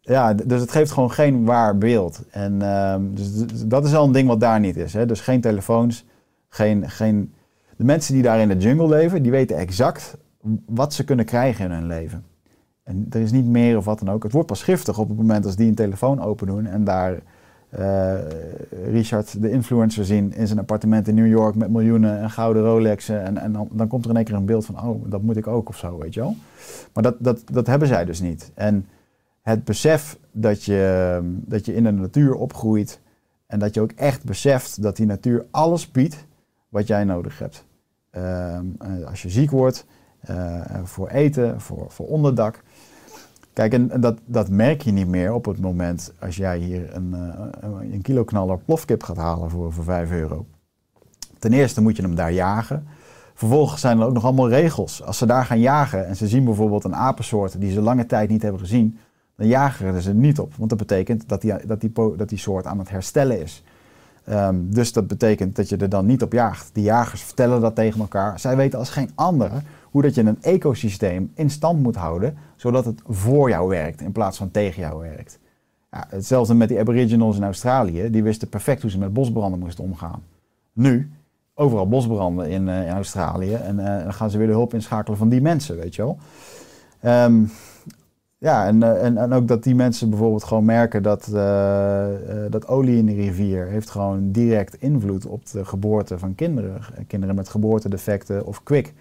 ja, dus het geeft gewoon geen waar beeld. En ehm, dus, dus dat is al een ding wat daar niet is. Hè? Dus geen telefoons, geen, geen... De mensen die daar in de jungle leven, die weten exact wat ze kunnen krijgen in hun leven. En er is niet meer of wat dan ook. Het wordt pas giftig op het moment als die een telefoon open doen en daar eh, Richard, de influencer, zien in zijn appartement in New York met miljoenen en gouden Rolexen. En, en dan, dan komt er in één keer een beeld van, oh, dat moet ik ook of zo, weet je wel. Maar dat, dat, dat hebben zij dus niet. En het besef dat je, dat je in de natuur opgroeit en dat je ook echt beseft dat die natuur alles biedt wat jij nodig hebt. Ehm, eh, als je ziek wordt, eh, voor eten, voor, voor onderdak. Kijk, en dat, dat merk je niet meer op het moment als jij hier een, eh, een, kilo knaller plofkip gaat halen voor, voor 5 euro. Ten eerste moet je hem daar jagen. Vervolgens zijn er ook nog allemaal regels. Als ze daar gaan jagen en ze zien bijvoorbeeld een apensoort die ze lange tijd niet hebben gezien, dan jagen ze er niet op. Want dat betekent dat die, dat die soort aan het herstellen is. Ehm, dus dat betekent dat je er dan niet op jaagt. Die jagers vertellen dat tegen elkaar. Zij weten als geen andere hoe dat je een ecosysteem in stand moet houden, zodat het voor jou werkt in plaats van tegen jou werkt. Ja, hetzelfde met die aboriginals in Australië. Die wisten perfect hoe ze met bosbranden moesten omgaan. Nu, overal bosbranden in, eh, in Australië. En eh, dan gaan ze weer de hulp inschakelen van die mensen, weet je wel. Ehm, ja, en, eh, en, en ook dat die mensen bijvoorbeeld gewoon merken dat, eh, eh, dat olie in de rivier heeft gewoon direct invloed op de geboorte van kinderen. Kinderen met geboortedefecten of kwik.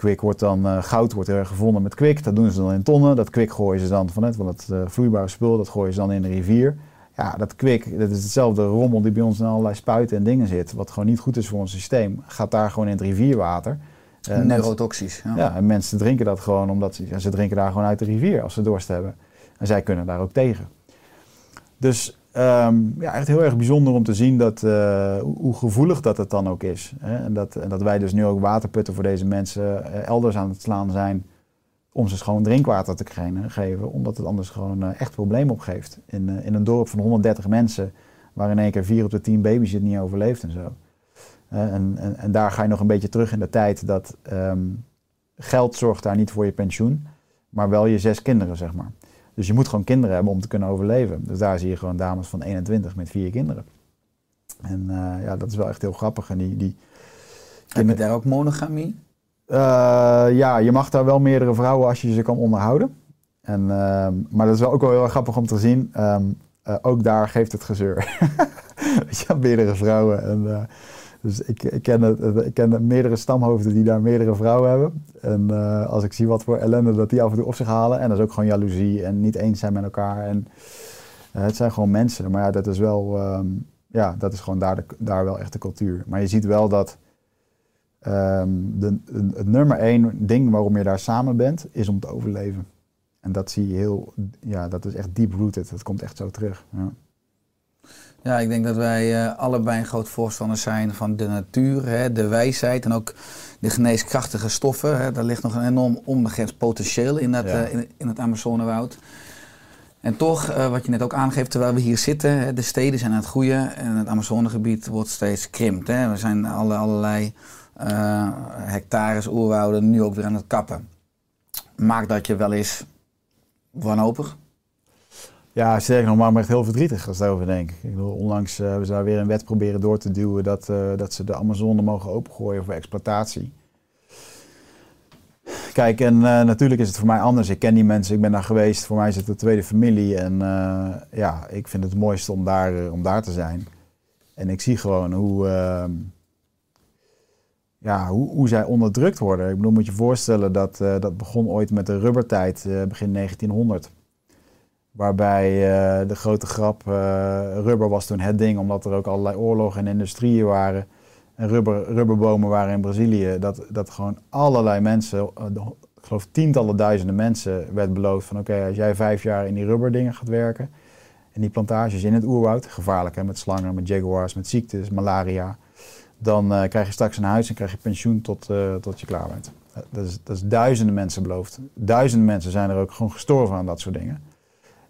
Kwik wordt dan, goud wordt erg gevonden met kwik. Dat doen ze dan in tonnen. Dat kwik gooien ze dan van het, want het eh, vloeibare spul, dat gooien ze dan in de rivier. Ja, dat kwik, dat is hetzelfde rommel die bij ons in allerlei spuiten en dingen zit. Wat gewoon niet goed is voor ons systeem. Gaat daar gewoon in het rivierwater. Eh, Neurotoxisch. Ja. ja, en mensen drinken dat gewoon omdat ze, ze drinken daar gewoon uit de rivier als ze dorst hebben. En zij kunnen daar ook tegen. Dus ehm, ja, echt heel erg bijzonder om te zien dat, eh, hoe, gevoelig dat het dan ook is. Hè? En, dat, en dat wij dus nu ook waterputten voor deze mensen eh, elders aan het slaan zijn om ze schoon drinkwater te krijgen- geven, omdat het anders gewoon echt problemen opgeeft. In, in een dorp van 130 mensen, waar in één keer 4 op de 10 baby's het niet overleeft en zo. En, en, en daar ga je nog een beetje terug in de tijd dat ehm, geld zorgt daar niet voor je pensioen, maar wel je zes kinderen, zeg maar. Dus je moet gewoon kinderen hebben om te kunnen overleven. Dus daar zie je gewoon dames van 21 met vier kinderen. En eh, ja, dat is wel echt heel grappig. En die, die Heb je daar ook monogamie? eh, ja, je mag daar wel meerdere vrouwen als je ze kan onderhouden. En, ehm, maar dat is wel ook wel heel grappig om te zien. Ehm, eh, ook daar geeft het gezeur. Weet je, meerdere vrouwen. En, dus ik, ik, ken ik ken meerdere stamhoofden die daar meerdere vrouwen hebben. En eh, als ik zie wat voor ellende dat die af en toe op zich halen. En dat is ook gewoon jaloezie en niet eens zijn met elkaar. En eh, het zijn gewoon mensen. Maar ja, dat is wel, ehm, ja, dat is gewoon daar, de, daar wel echt de cultuur. Maar je ziet wel dat ehm, de, het nummer één ding waarom je daar samen bent, is om te overleven. En dat zie je heel, ja, dat is echt deep rooted. Dat komt echt zo terug. Ja. Ja, ik denk dat wij eh, allebei een groot voorstander zijn van de natuur, hè, de wijsheid en ook de geneeskrachtige stoffen. Hè. Daar ligt nog een enorm onbegrensd potentieel in, dat, Ja. eh, in, in het Amazonewoud. En toch, eh, wat je net ook aangeeft, terwijl we hier zitten, hè, de steden zijn aan het groeien en het Amazonegebied wordt steeds krimpt. Hè. Er zijn alle, allerlei hectares oerwouden nu ook weer aan het kappen. Maakt dat je wel eens wanhopig? Ja, sterker nog, maakt me echt heel verdrietig als ik daarover denk. Ik bedoel, onlangs hebben ze daar weer een wet proberen door te duwen dat, eh, dat ze de Amazone mogen opengooien voor exploitatie. Kijk, en eh, natuurlijk is het voor mij anders. Ik ken die mensen, ik ben daar geweest. Voor mij is het de tweede familie. En eh, ja, ik vind het het mooiste om daar, om daar te zijn. En ik zie gewoon hoe, ehm, ja, hoe, hoe zij onderdrukt worden. Ik bedoel, moet je voorstellen dat dat begon ooit met de rubbertijd, begin 1900. Waarbij eh, de grote grap, eh, rubber was toen het ding, omdat er ook allerlei oorlogen en industrieën waren. En rubber, rubberbomen waren in Brazilië. Dat, dat gewoon allerlei mensen, eh, ik geloof tientallen duizenden mensen, werd beloofd van oké, als jij vijf jaar in die rubberdingen gaat werken. En die plantages in het oerwoud, gevaarlijk hè, met slangen, met jaguars, met ziektes, malaria. Dan krijg je straks een huis en krijg je pensioen tot, tot je klaar bent. Dat is, dat is duizenden mensen beloofd. Duizenden mensen zijn er ook gewoon gestorven aan dat soort dingen.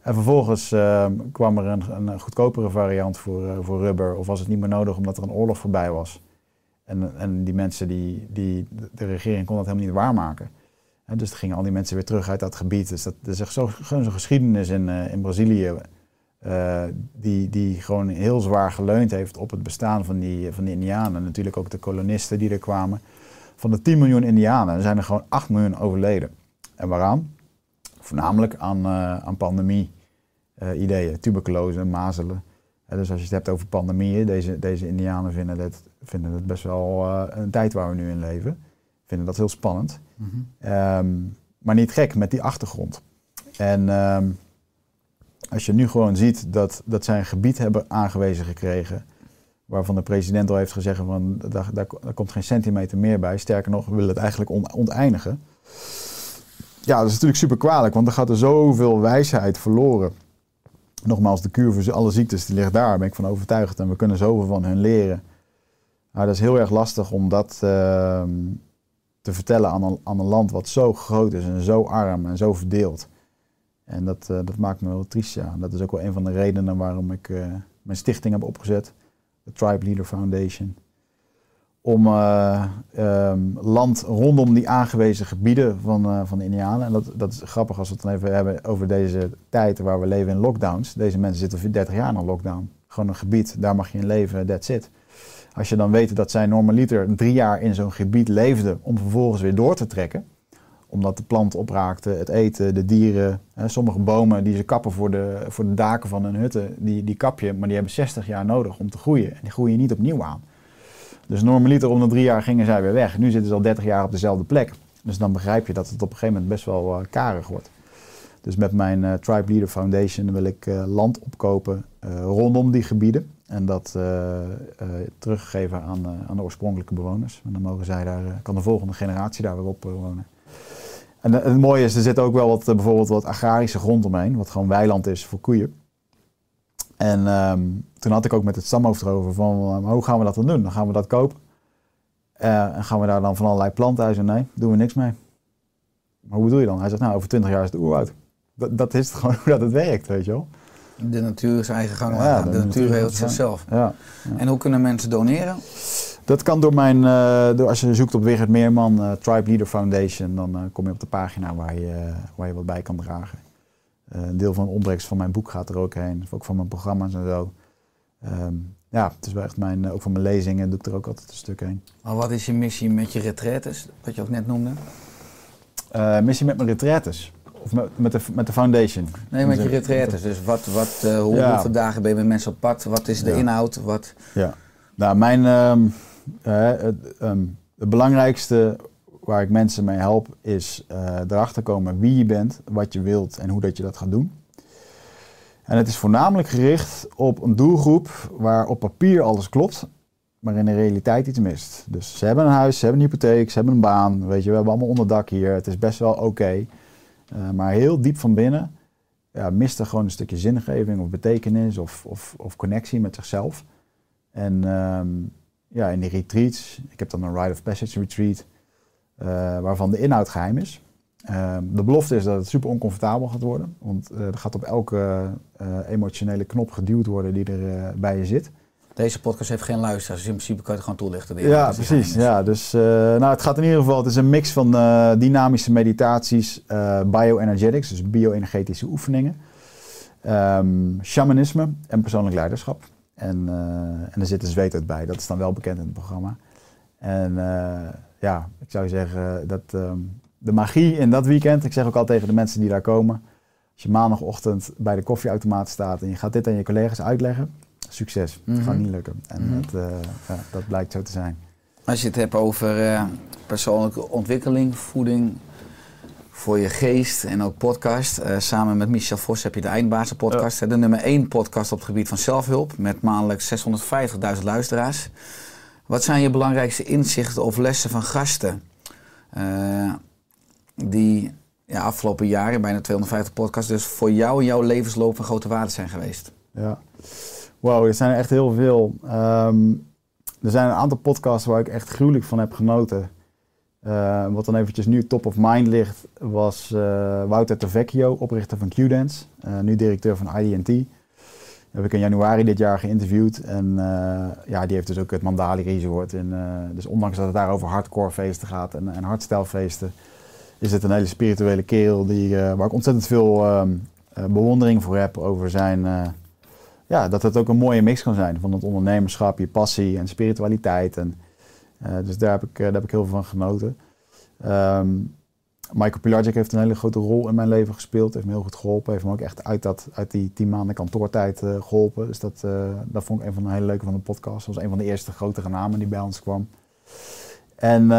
En vervolgens eh, kwam er een, een goedkopere variant voor, eh, voor rubber. Of was het niet meer nodig omdat er een oorlog voorbij was. En, en die mensen, die, die, de regering kon dat helemaal niet waarmaken. En dus gingen al die mensen weer terug uit dat gebied. Dus dat, er is echt zo'n geschiedenis in, eh, in Brazilië. eh, die, die gewoon heel zwaar geleund heeft op het bestaan van die, van die Indianen. En natuurlijk ook de kolonisten die er kwamen. Van de 10 miljoen Indianen zijn er gewoon 8 miljoen overleden. En waaraan? Voornamelijk aan, eh, aan pandemie-ideeën, tuberculose, mazelen. Eh, dus als je het hebt over pandemieën, deze, deze Indianen vinden het, vinden best wel eh, een tijd waar we nu in leven. Vinden dat heel spannend. Ehm, maar niet gek met die achtergrond. En ehm, als je nu gewoon ziet dat, dat zij een gebied hebben aangewezen gekregen. Waarvan de president al heeft gezegd van daar, daar, daar komt geen centimeter meer bij. Sterker nog, we willen het eigenlijk on- onteinigen. Ja, dat is natuurlijk super kwalijk, want er gaat er zoveel wijsheid verloren. Nogmaals, de kuur voor alle ziektes die ligt daar, daar ben ik van overtuigd. En we kunnen zoveel van hun leren. Maar dat is heel erg lastig om dat ehm, te vertellen aan een, aan een land wat zo groot is en zo arm en zo verdeeld. En dat, eh, dat maakt me wel triest, ja. Dat is ook wel een van de redenen waarom ik eh, mijn stichting heb opgezet. De Tribe Leader Foundation. Om eh, ehm, land rondom die aangewezen gebieden van, eh, van de Indianen. En dat, dat is grappig als we het dan even hebben over deze tijd waar we leven in lockdowns. Deze mensen zitten 30 jaar in een lockdown. Gewoon een gebied, daar mag je in leven, that's it. Als je dan weet dat zij normaliter drie jaar in zo'n gebied leefden om vervolgens weer door te trekken. Omdat de planten opraakten, het eten, de dieren. Hè, sommige bomen die ze kappen voor de, voor de daken van hun hutten, die, die kap je, maar die hebben 60 jaar nodig om te groeien. En die groeien niet opnieuw aan. Dus normaliter om de drie jaar gingen zij weer weg. Nu zitten ze al 30 jaar op dezelfde plek. Dus dan begrijp je dat het op een gegeven moment best wel eh, karig wordt. Dus met mijn eh, Tribe Leader Foundation wil ik eh, land opkopen rondom die gebieden. En dat teruggeven aan, aan de oorspronkelijke bewoners. En dan mogen zij daar, kan de volgende generatie daar weer op wonen. En het mooie is, er zit ook wel wat, bijvoorbeeld wat agrarische grond omheen. Wat gewoon weiland is voor koeien. En ehm, toen had ik ook met het stamhoofd erover van, eh, maar hoe gaan we dat dan doen? Dan gaan we dat kopen. Eh, en gaan we daar dan van allerlei planten uit? Nee, doen we niks mee. Maar hoe bedoel je dan? Hij zegt, nou, over 20 jaar is het oeroud. Dat, dat is het gewoon hoe dat het werkt, weet je wel. De natuur is eigen gang. Ja, de de, natuur zijn. zichzelf. Ja. En hoe kunnen mensen doneren? Dat kan door mijn, eh, door, als je zoekt op Wigert Meerman, eh, Tribe Leader Foundation, dan kom je op de pagina waar je, waar je wat bij kan dragen. Eh, een deel van de opbrengst van mijn boek gaat er ook heen, ook van mijn programma's en zo. Ehm, ja, het is wel echt mijn, eh, ook van mijn lezingen doe ik er ook altijd een stuk heen. Maar wat is je missie met je retraites, wat je ook net noemde? Eh, missie met mijn retraites. Of met, met, de, met de foundation? Nee, met je retraites. Dus wat, wat, hoe, Ja. hoeveel dagen ben je met mensen op pad? Wat is de Ja. inhoud? Wat... Ja. Nou, mijn, ehm, eh, het, ehm, het belangrijkste waar ik mensen mee help is eh, erachter komen wie je bent, wat je wilt en hoe dat je dat gaat doen. En het is voornamelijk gericht op een doelgroep waar op papier alles klopt, maar in de realiteit iets mist. Dus ze hebben een huis, ze hebben een hypotheek, ze hebben een baan, weet je, we hebben allemaal onderdak hier, het is best wel oké. Eh, maar heel diep van binnen ja, mist er gewoon een stukje zingeving of betekenis of, of, of connectie met zichzelf. En ehm, ja, in die retreats, ik heb dan een Rite of Passage retreat, waarvan de inhoud geheim is. Ehm, de belofte is dat het super oncomfortabel gaat worden, want eh, er gaat op elke eh, emotionele knop geduwd worden die er eh, bij je zit. Deze podcast heeft geen luisteraars, dus in principe kan je het gewoon toelichten. Ja, precies. Ja, dus eh, nou, het gaat in ieder geval, het is een mix van eh, dynamische meditaties, eh bioenergetics, dus bio-energetische oefeningen, ehm, shamanisme en persoonlijk leiderschap. En, eh, en er zit een zweetheid bij, dat is dan wel bekend in het programma. En eh, ja, ik zou zeggen dat ehm, de magie in dat weekend, ik zeg ook al tegen de mensen die daar komen, als je maandagochtend bij de koffieautomaat staat en je gaat dit aan je collega's uitleggen, succes. Het gaat Mhm. niet lukken. En Mhm. dat, eh, ja, dat blijkt zo te zijn. Als je het hebt over eh, persoonlijke ontwikkeling, voeding voor je geest en ook podcast. eh, samen met Michel Vos heb je de Eindbazen podcast. De nummer 1 podcast op het gebied van zelfhulp. Met maandelijks 650.000 luisteraars. Wat zijn je belangrijkste inzichten of lessen van gasten? eh, die ja, afgelopen jaren, bijna 250 podcasts, dus voor jou in jouw levensloop van grote waarde zijn geweest. Ja. Wauw, er zijn echt heel veel. Ehm, er zijn een aantal podcasts waar ik echt gruwelijk van heb genoten. Eh, wat dan eventjes nu top of mind ligt, was eh, Wouter Tavecchio, oprichter van Qdance. nu directeur van IDT. Heb ik in januari dit jaar geïnterviewd. En eh, ja, die heeft dus ook het Mandali Resort. En, eh, dus ondanks dat het daar over hardcore feesten gaat en, en hardstylefeesten, is het een hele spirituele kerel die, eh, waar ik ontzettend veel ehm, eh, bewondering voor heb over zijn... ja, dat het ook een mooie mix kan zijn van het ondernemerschap, je passie en spiritualiteit. En, dus daar heb, ik, daar heb ik heel veel van genoten. Ehm, Michael Pilarczyk heeft een hele grote rol in mijn leven gespeeld. Heeft me heel goed geholpen. Heeft me ook echt uit, dat, uit die tien maanden kantoortijd eh, geholpen. Dus dat, eh, dat vond ik een van de hele leuke van de podcast. Dat was een van de eerste grotere namen die bij ons kwam. En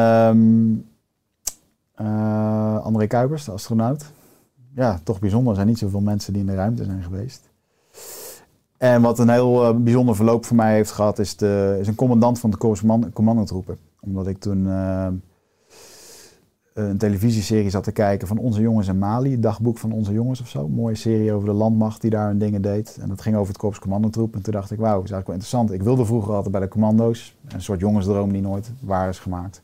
eh, André Kuipers, de astronaut. Ja, toch bijzonder. Er zijn niet zoveel mensen die in de ruimte zijn geweest. En wat een heel bijzonder verloop voor mij heeft gehad, is, de, is een commandant van de commandotroepen. Omdat ik toen een televisieserie zat te kijken van Onze Jongens in Mali, het dagboek van Onze Jongens of zo. Een mooie serie over de landmacht die daar hun dingen deed. En dat ging over het Korps commandotroep. En toen dacht ik, wauw, dat is eigenlijk wel interessant. Ik wilde vroeger altijd bij de commando's. Een soort jongensdroom die nooit waar is gemaakt.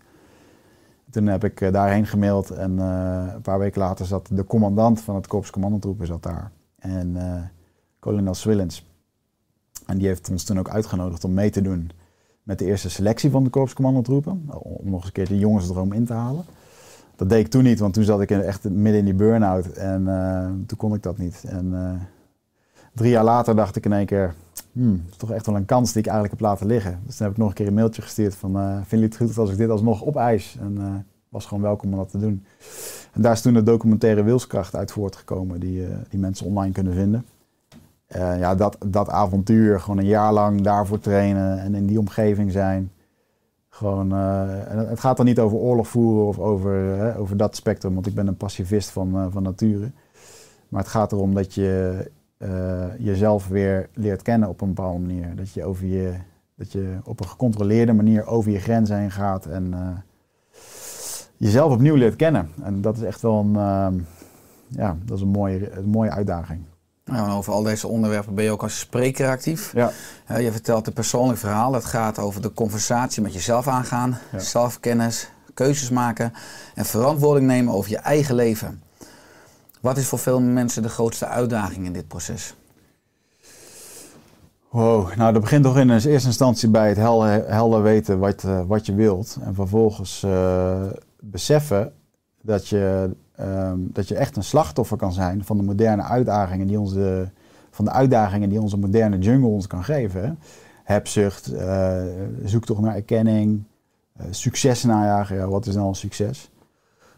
Toen heb ik eh, daarheen gemaild en eh, een paar weken later zat de commandant van het Korps commandotroepen zat daar. En eh kolonel Swillens. En die heeft ons toen ook uitgenodigd om mee te doen met de eerste selectie van de Korps commandotroepen. Om nog eens een keer de jongensdroom in te halen. Dat deed ik toen niet, want toen zat ik in- echt midden in die burn-out en eh, toen kon ik dat niet. En eh, drie jaar later dacht ik in één keer, hmm, dat is toch echt wel een kans die ik eigenlijk heb laten liggen. Dus toen heb ik nog een keer een mailtje gestuurd van, eh vinden jullie het goed als ik dit alsnog opeis? En was gewoon welkom om dat te doen. En daar is toen de documentaire Wilskracht uit voortgekomen, die, die mensen online kunnen vinden. Ja, dat, dat avontuur, gewoon een jaar lang daarvoor trainen en in die omgeving zijn. Eh, en het gaat dan niet over oorlog voeren of over, eh, over dat spectrum, want ik ben een pacifist van, eh, van nature. Maar het gaat erom dat je jezelf weer leert kennen op een bepaalde manier. Dat je, over je, dat je op een gecontroleerde manier over je grenzen heen gaat en jezelf opnieuw leert kennen. En dat is echt wel een, ja, dat is een, mooie, een mooie uitdaging. Nou, over al deze onderwerpen ben je ook als spreker actief. Ja. Je vertelt een persoonlijk verhaal. Dat gaat over de conversatie met jezelf aangaan, Ja. zelfkennis, keuzes maken en verantwoording nemen over je eigen leven. Wat is voor veel mensen de grootste uitdaging in dit proces? Wow, nou dat begint toch in eerste instantie bij het helder, helder weten wat, eh, wat je wilt. En vervolgens eh, beseffen dat je, ehm, dat je echt een slachtoffer kan zijn van de moderne uitdagingen die onze, van de uitdagingen die onze moderne jungle ons kan geven. Hebzucht, eh zoektocht naar erkenning, eh, succes najagen. Ja, wat is nou een succes?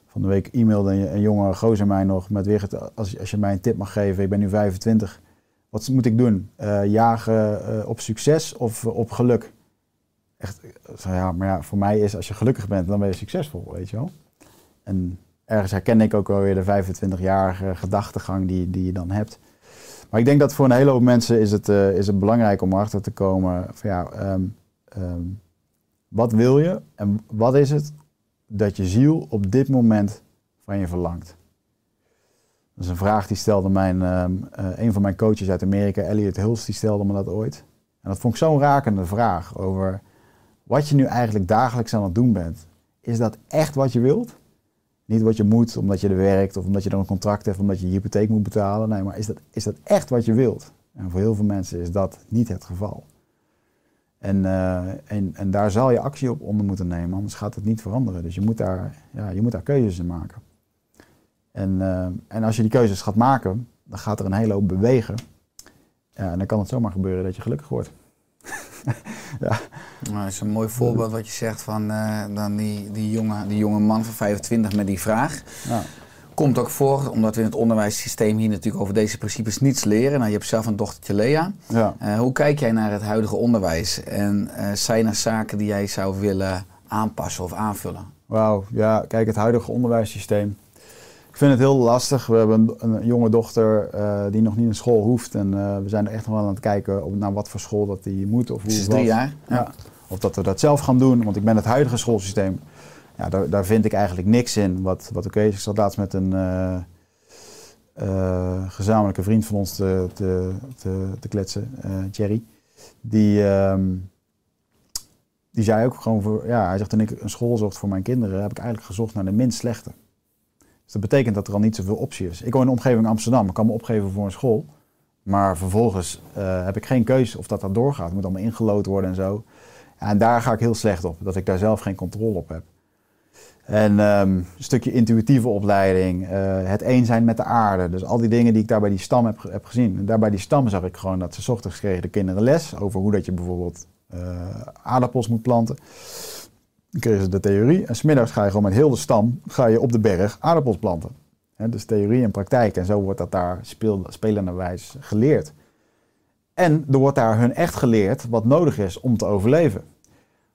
Van de week e-mailde een, een jonge gozer mij nog met weer als, als je mij een tip mag geven, ik ben nu 25. Wat moet ik doen? Eh, jagen op succes of op geluk? Echt, ja, maar ja, voor mij is als je gelukkig bent, dan ben je succesvol, weet je wel. En ergens herken ik ook wel weer de 25-jarige gedachtegang die, die je dan hebt. Maar ik denk dat voor een hele hoop mensen is het, eh, is het belangrijk om erachter te komen van ja, ehm, ehm, wat wil je en wat is het dat je ziel op dit moment van je verlangt? Dat is een vraag die stelde mijn, ehm, eh, een van mijn coaches uit Amerika, Elliot Hulst, die stelde me dat ooit. En dat vond ik zo'n rakende vraag over wat je nu eigenlijk dagelijks aan het doen bent. Is dat echt wat je wilt? Niet wat je moet omdat je er werkt of omdat je dan een contract hebt, omdat je je hypotheek moet betalen. Nee, maar is dat, is dat echt wat je wilt? En voor heel veel mensen is dat niet het geval. En, eh, en, en daar zal je actie op onder moeten nemen, anders gaat het niet veranderen. Dus je moet daar, ja, je moet daar keuzes in maken. En, eh, en als je die keuzes gaat maken, dan gaat er een hele hoop bewegen. En dan kan het zomaar gebeuren dat je gelukkig wordt. ja. Nou, dat is een mooi voorbeeld wat je zegt van eh, dan die, die, jonge, die jonge man van 25 met die vraag. Ja. Komt ook voor, omdat we in het onderwijssysteem hier natuurlijk over deze principes niets leren. Nou, je hebt zelf een dochtertje Lea. Ja. Eh, hoe kijk jij naar het huidige onderwijs? En eh, zijn er zaken die jij zou willen aanpassen of aanvullen? Wauw, ja, kijk, het huidige onderwijssysteem. Ik vind het heel lastig. We hebben een, een jonge dochter eh, die nog niet naar school hoeft. En eh, we zijn er echt nog wel aan het kijken op, naar wat voor school dat die moet. Of hoe Ze is drie jaar. Ja. Of dat we dat zelf gaan doen. Want ik ben het huidige schoolsysteem, ja, daar, daar vind ik eigenlijk niks in wat, wat oké is. Ik zat laatst met een eh, gezamenlijke vriend van ons te, te, te, te kletsen, Jerry. Die, ehm, die zei ook gewoon voor, ja, hij zegt toen ik een school zocht voor mijn kinderen, heb ik eigenlijk gezocht naar de minst slechte. Dus dat betekent dat er al niet zoveel optie is. Ik woon in de omgeving Amsterdam, ik kan me opgeven voor een school. Maar vervolgens eh, heb ik geen keuze of dat dat doorgaat. Het moet allemaal ingelood worden en zo. En daar ga ik heel slecht op, dat ik daar zelf geen controle op heb. En ehm, een stukje intuïtieve opleiding, eh, het een zijn met de aarde. Dus al die dingen die ik daar bij die stam heb, heb gezien. En daar bij die stam zag ik gewoon dat ze ochtends kregen de kinderen les over hoe dat je bijvoorbeeld eh, aardappels moet planten. Dan kregen ze de theorie. En smiddags ga je gewoon met heel de stam ga je op de berg aardappels planten. Dus theorie en praktijk. En zo wordt dat daar spelenderwijs geleerd. En er wordt daar hun echt geleerd wat nodig is om te overleven.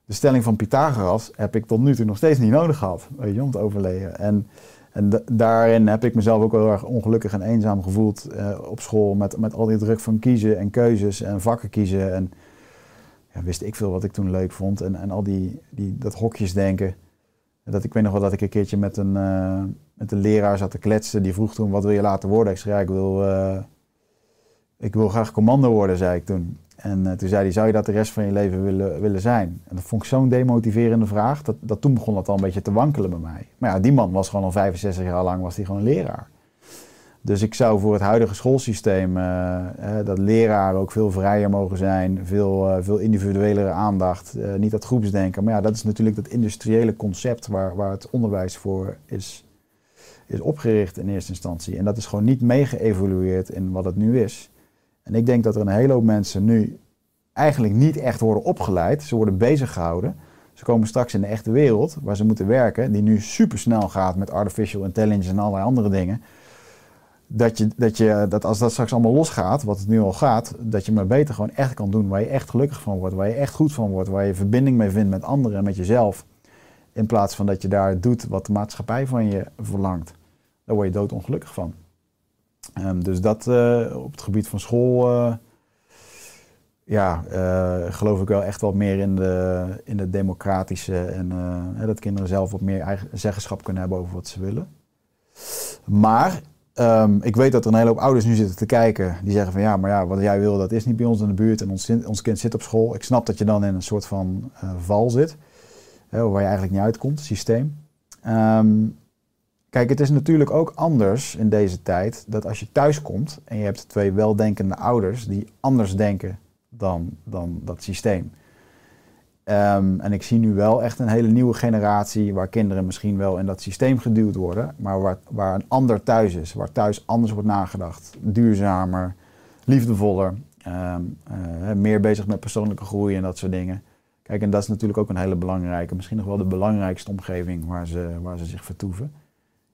De stelling van Pythagoras heb ik tot nu toe nog steeds niet nodig gehad weet je, om te overleven. En, en da- daarin heb ik mezelf ook heel erg ongelukkig en eenzaam gevoeld eh, op school. Met, met al die druk van kiezen en keuzes en vakken kiezen. En ja, wist ik veel wat ik toen leuk vond. En, en al die, die, dat hokjes denken. Dat, ik weet nog wel dat ik een keertje met een, eh, met een leraar zat te kletsen. Die vroeg toen, wat wil je later worden? Ik zei, ja, ik wil, eh, ik wil graag commando worden, zei ik toen. En eh, toen zei hij, zou je dat de rest van je leven willen, willen zijn? En dat vond ik zo'n demotiverende vraag. Dat, dat toen begon dat al een beetje te wankelen bij mij. Maar ja, die man was gewoon al 65 jaar lang was hij gewoon leraar. Dus ik zou voor het huidige schoolsysteem, eh, dat leraren ook veel vrijer mogen zijn, veel, eh, veel individuelere aandacht, eh, niet dat groepsdenken. Maar ja, dat is natuurlijk dat industriële concept waar, waar het onderwijs voor is, is opgericht in eerste instantie. En dat is gewoon niet meegeëvolueerd in wat het nu is. En ik denk dat er een hele hoop mensen nu eigenlijk niet echt worden opgeleid. Ze worden bezig gehouden. Ze komen straks in de echte wereld waar ze moeten werken, die nu supersnel gaat met artificial intelligence en allerlei andere dingen dat, je, dat, je, dat als dat straks allemaal losgaat, wat het nu al gaat, dat je maar beter gewoon echt kan doen waar je echt gelukkig van wordt, waar je echt goed van wordt, waar je verbinding mee vindt met anderen en met jezelf. In plaats van dat je daar doet wat de maatschappij van je verlangt. Daar word je doodongelukkig van. Ehm, dus dat eh, op het gebied van school, eh, ja, eh, geloof ik wel echt wat meer in de, in de democratische en dat kinderen zelf wat meer eigen zeggenschap kunnen hebben over wat ze willen. Maar Ehm, ik weet dat er een hele hoop ouders nu zitten te kijken. Die zeggen van ja, maar ja, wat jij wil, dat is niet bij ons in de buurt. En ons, ons kind zit op school. Ik snap dat je dan in een soort van eh, val zit. Waar je eigenlijk niet uitkomt, systeem. Ehm, kijk, het is natuurlijk ook anders in deze tijd. Dat als je thuis komt en je hebt twee weldenkende ouders. Die anders denken dan, dan dat systeem. Ehm, en ik zie nu wel echt een hele nieuwe generatie waar kinderen misschien wel in dat systeem geduwd worden, maar waar, waar een ander thuis is, waar thuis anders wordt nagedacht, duurzamer, liefdevoller, ehm, eh, meer bezig met persoonlijke groei en dat soort dingen. Kijk, en dat is natuurlijk ook een hele belangrijke, misschien nog wel de belangrijkste omgeving waar ze, waar ze zich vertoeven.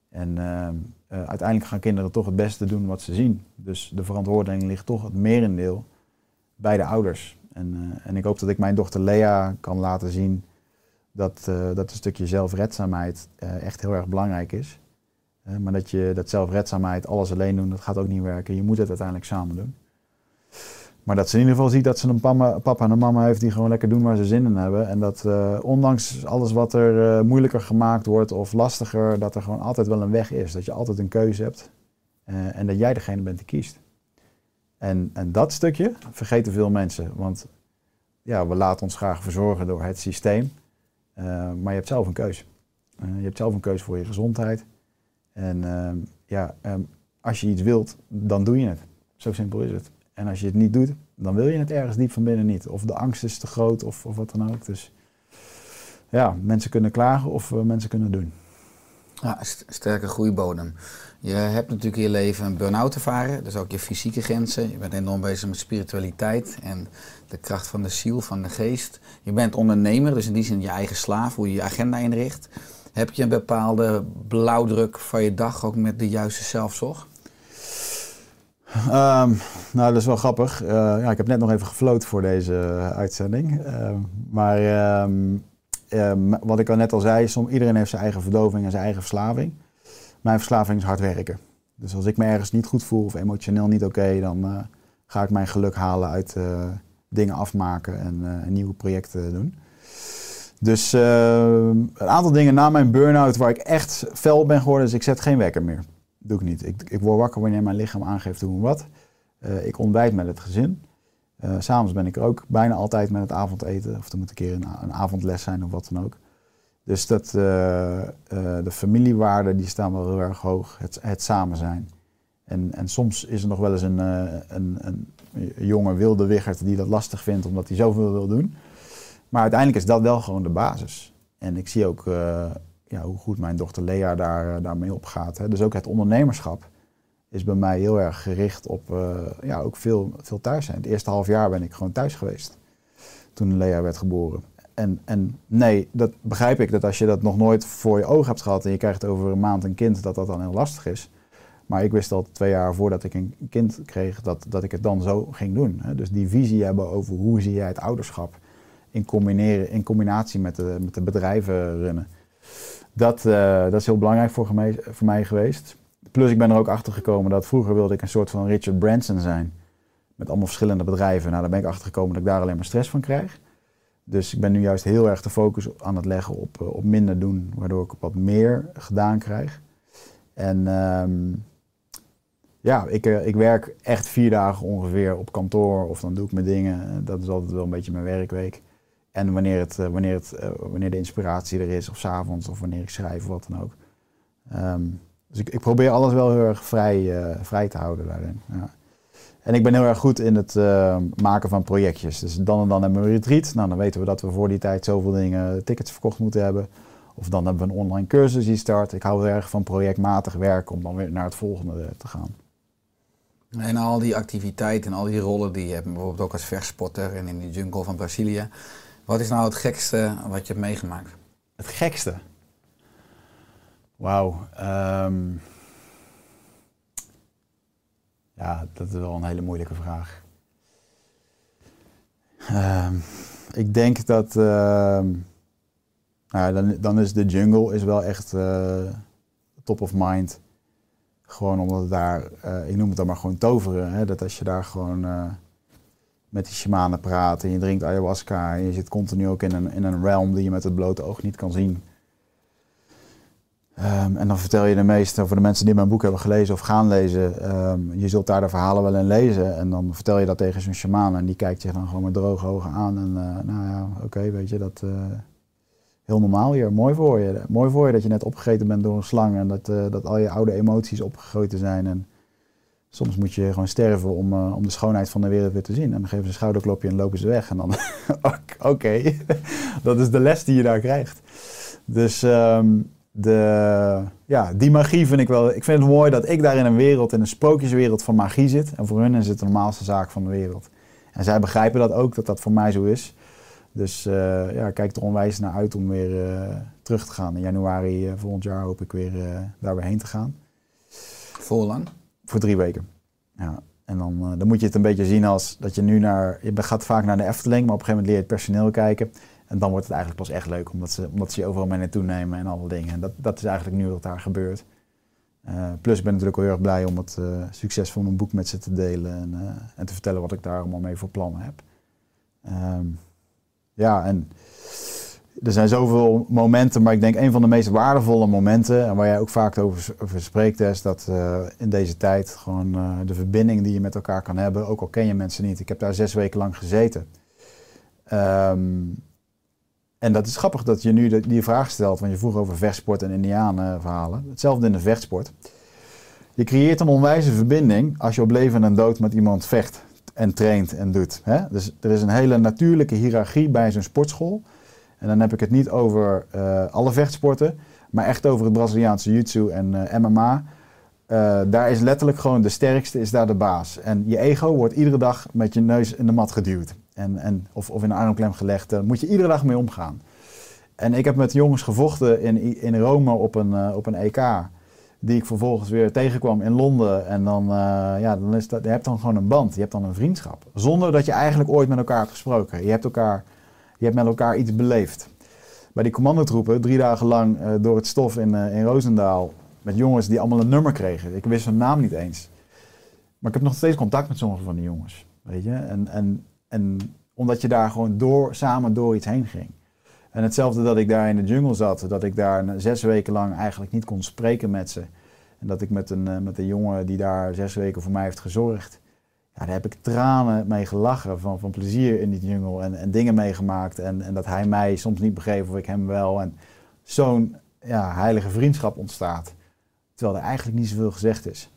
En ehm, eh, uiteindelijk gaan kinderen toch het beste doen wat ze zien. Dus de verantwoording ligt toch het merendeel bij de ouders. En, eh, en ik hoop dat ik mijn dochter Lea kan laten zien dat, eh, dat een stukje zelfredzaamheid eh, echt heel erg belangrijk is. Maar dat je dat zelfredzaamheid, alles alleen doen, dat gaat ook niet werken. Je moet het uiteindelijk samen doen. Maar dat ze in ieder geval ziet dat ze een papa, en een mama heeft die gewoon lekker doen waar ze zin in hebben. En dat ondanks alles wat er moeilijker gemaakt wordt of lastiger, dat er gewoon altijd wel een weg is. Dat je altijd een keuze hebt en dat jij degene bent die kiest. En, en dat stukje vergeten veel mensen. Want ja, we laten ons graag verzorgen door het systeem. Eh, maar je hebt zelf een keuze. Eh, je hebt zelf een keuze voor je gezondheid. En ehm, ja, ehm, als je iets wilt, dan doe je het. Zo simpel is het. En als je het niet doet, dan wil je het ergens diep van binnen niet. Of de angst is te groot of, of wat dan ook. Dus ja, mensen kunnen klagen of eh, mensen kunnen doen. Ja, st- sterke groeibodem. Je hebt natuurlijk in je leven een burn-out ervaren, dus ook je fysieke grenzen. Je bent enorm bezig met spiritualiteit en de kracht van de ziel, van de geest. Je bent ondernemer, dus in die zin je eigen slaaf, hoe je je agenda inricht. Heb je een bepaalde blauwdruk van je dag ook met de juiste zelfzorg? Ehm, nou, dat is wel grappig. Eh, ja, ik heb net nog even gefloten voor deze eh, uitzending. Ehm, maar ehm, wat ik al net al zei, som, iedereen heeft zijn eigen verdoving en zijn eigen verslaving. Mijn verslaving is hard werken. Dus als ik me ergens niet goed voel of emotioneel niet oké, dan eh, ga ik mijn geluk halen uit eh, dingen afmaken en, eh, en nieuwe projecten doen. Dus een aantal dingen na mijn burn-out waar ik echt fel ben geworden, is ik zet geen wekker meer. Doe ik niet. Ik, ik word wakker wanneer mijn lichaam aangeeft hoe en wat. Ik ontbijt met het gezin. S S'avonds ben ik er ook bijna altijd met het avondeten. Of er moet een keer een, een avondles zijn of wat dan ook. Dus dat, eh, eh, de familiewaarden die staan wel heel erg hoog. Het, het samen zijn. En, en soms is er nog wel eens een, eh, een, een jonge wilde wiggert die dat lastig vindt omdat hij zoveel wil doen. Maar uiteindelijk is dat wel gewoon de basis. En ik zie ook ja, hoe goed mijn dochter Lea daar, daarmee opgaat. Dus ook het ondernemerschap is bij mij heel erg gericht op ja, ook veel, veel thuis zijn. Het eerste half jaar ben ik gewoon thuis geweest. Toen Lea werd geboren. En, en nee, dat begrijp ik dat als je dat nog nooit voor je ogen hebt gehad en je krijgt over een maand een kind, dat dat dan heel lastig is. Maar ik wist al twee jaar voordat ik een kind kreeg dat, dat ik het dan zo ging doen. Dus die visie hebben over hoe zie jij het ouderschap in, combineren, in combinatie met de, met de bedrijven runnen. Dat, eh, dat is heel belangrijk voor, voor mij geweest. Plus ik ben er ook achter gekomen dat vroeger wilde ik een soort van Richard Branson zijn. Met allemaal verschillende bedrijven. Nou, daar ben ik achter gekomen dat ik daar alleen maar stress van krijg. Dus ik ben nu juist heel erg de focus aan het leggen op, eh, op minder doen. Waardoor ik wat meer gedaan krijg. En ehm, ja, ik, eh, ik werk echt vier dagen ongeveer op kantoor. Of dan doe ik mijn dingen. Dat is altijd wel een beetje mijn werkweek. En wanneer, het, eh, wanneer, het, wanneer de inspiratie er is, of 's avonds, of wanneer ik schrijf, of wat dan ook. Ehm, dus ik, ik probeer alles wel heel erg vrij, vrij te houden daarin. Ja. En ik ben heel erg goed in het eh, maken van projectjes. Dus dan en dan hebben we een retreat. Nou, dan weten we dat we voor die tijd zoveel dingen, tickets verkocht moeten hebben. Of dan hebben we een online cursus die start. Ik hou heel erg van projectmatig werken om dan weer naar het volgende eh, te gaan. En al die activiteiten en al die rollen die je hebt, bijvoorbeeld ook als verspotter en in die jungle van Brazilië. Wat is nou het gekste wat je hebt meegemaakt? Het gekste. Wauw. ehm, ja, dat is wel een hele moeilijke vraag. Ehm, ik denk dat. ehm, nou, ja, dan, dan is de jungle is wel echt eh, top of mind. Gewoon omdat daar, eh, ik noem het dan maar gewoon toveren. Hè? Dat als je daar gewoon eh, met die shamanen praat en je drinkt ayahuasca en je zit continu ook in een, in een realm die je met het blote oog niet kan zien. Ehm, en dan vertel je de meeste, voor de mensen die mijn boek hebben gelezen of gaan lezen, ehm, je zult daar de verhalen wel in lezen. En dan vertel je dat tegen zo'n shamaan en die kijkt je dan gewoon met droge ogen aan. En eh, nou ja, oké, weet je, dat uh, heel normaal hier. Mooi voor je. Mooi voor je dat je net opgegeten bent door een slang en dat, uh, dat al je oude emoties opgegoten zijn. En soms moet je gewoon sterven om, om de schoonheid van de wereld weer te zien. En dan geven ze een schouderklopje en lopen ze weg. En dan, oké, dat is de les die je daar krijgt. Dus um, de, ja, die magie vind ik wel. Ik vind het mooi dat ik daar in een wereld, in een sprookjeswereld van magie zit. En voor hun is het de normaalste zaak van de wereld. En zij begrijpen dat ook, dat dat voor mij zo is. Dus uh, ja, ik kijk er onwijs naar uit om weer uh, terug te gaan. In januari eh, volgend jaar hoop ik weer eh, daar weer heen te gaan. Voor lang? Voor drie weken. Ja. En dan, eh, dan moet je het een beetje zien als dat je nu naar... Je gaat vaak naar de Efteling, maar op een gegeven moment leer je het personeel kijken. En dan wordt het eigenlijk pas echt leuk, omdat ze, omdat ze je overal mee naartoe nemen en alle dingen. En dat, dat is eigenlijk nu wat daar gebeurt. Eh, plus ik ben natuurlijk al heel erg blij om het eh, succes van mijn boek met ze te delen en, eh, en te vertellen wat ik daar allemaal mee voor plannen heb. Ehm, ja, en er zijn zoveel momenten, maar ik denk een van de meest waardevolle momenten, en waar jij ook vaak over, spreekt, is dat in deze tijd gewoon de verbinding die je met elkaar kan hebben, ook al ken je mensen niet. Ik heb daar zes weken lang gezeten. Ehm, en dat is grappig dat je nu die vraag stelt, want je vroeg over vechtsport en indianenverhalen. Hetzelfde in de vechtsport. Je creëert een onwijze verbinding als je op leven en dood met iemand vecht en traint en doet. Hè? Dus er is een hele natuurlijke hiërarchie bij zo'n sportschool. En dan heb ik het niet over eh, alle vechtsporten, maar echt over het Braziliaanse jiu-jitsu en eh, MMA. Eh, daar is letterlijk gewoon de sterkste is daar de baas. En je ego wordt iedere dag met je neus in de mat geduwd. En, en, of, of in een armklem gelegd. Daar moet je iedere dag mee omgaan. En ik heb met jongens gevochten in, in Rome op een, eh, op een EK. Die ik vervolgens weer tegenkwam in Londen. En dan, eh, ja, dan is dat, je hebt dan gewoon een band. Je hebt dan een vriendschap. Zonder dat je eigenlijk ooit met elkaar hebt gesproken. Je hebt, elkaar, je hebt met elkaar iets beleefd. Bij die commandotroepen, drie dagen lang eh, door het stof in, eh, in Roosendaal. Met jongens die allemaal een nummer kregen. Ik wist hun naam niet eens. Maar ik heb nog steeds contact met sommige van die jongens. Weet je? En, en, en omdat je daar gewoon door, samen door iets heen ging. En hetzelfde dat ik daar in de jungle zat. Dat ik daar zes weken lang eigenlijk niet kon spreken met ze. En dat ik met een, eh, met een jongen die daar zes weken voor mij heeft gezorgd. Ja, daar heb ik tranen mee gelachen van, van plezier in die jungle. En, en dingen meegemaakt. En, en dat hij mij soms niet begreep of ik hem wel. En zo'n ja, heilige vriendschap ontstaat. Terwijl er eigenlijk niet zoveel gezegd is.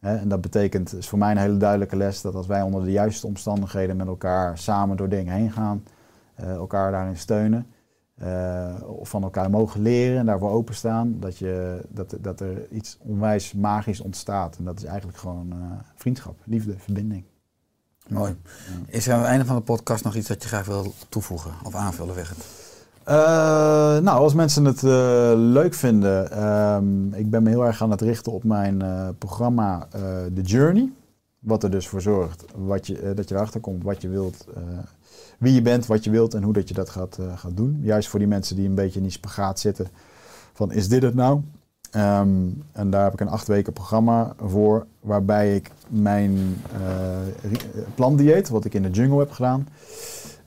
En dat betekent, is voor mij een hele duidelijke les, dat als wij onder de juiste omstandigheden met elkaar samen door dingen heen gaan, eh, elkaar daarin steunen, eh, of van elkaar mogen leren en daarvoor openstaan, dat, je, dat, dat er iets onwijs magisch ontstaat. En dat is eigenlijk gewoon eh, vriendschap, liefde, verbinding. Mooi. Is er aan het einde van de podcast nog iets dat je graag wil toevoegen of aanvullen, weg Eh, nou, als mensen het eh, leuk vinden, ehm, ik ben me heel erg aan het richten op mijn eh, programma The Journey. Wat er dus voor zorgt wat je, dat je erachter komt wat je wilt, wie je bent, wat je wilt en hoe dat je dat gaat, gaat doen. Juist voor die mensen die een beetje in die spagaat zitten van is dit het nou? Ehm, en daar heb ik een acht weken programma voor waarbij ik mijn plantdieet, wat ik in de jungle heb gedaan,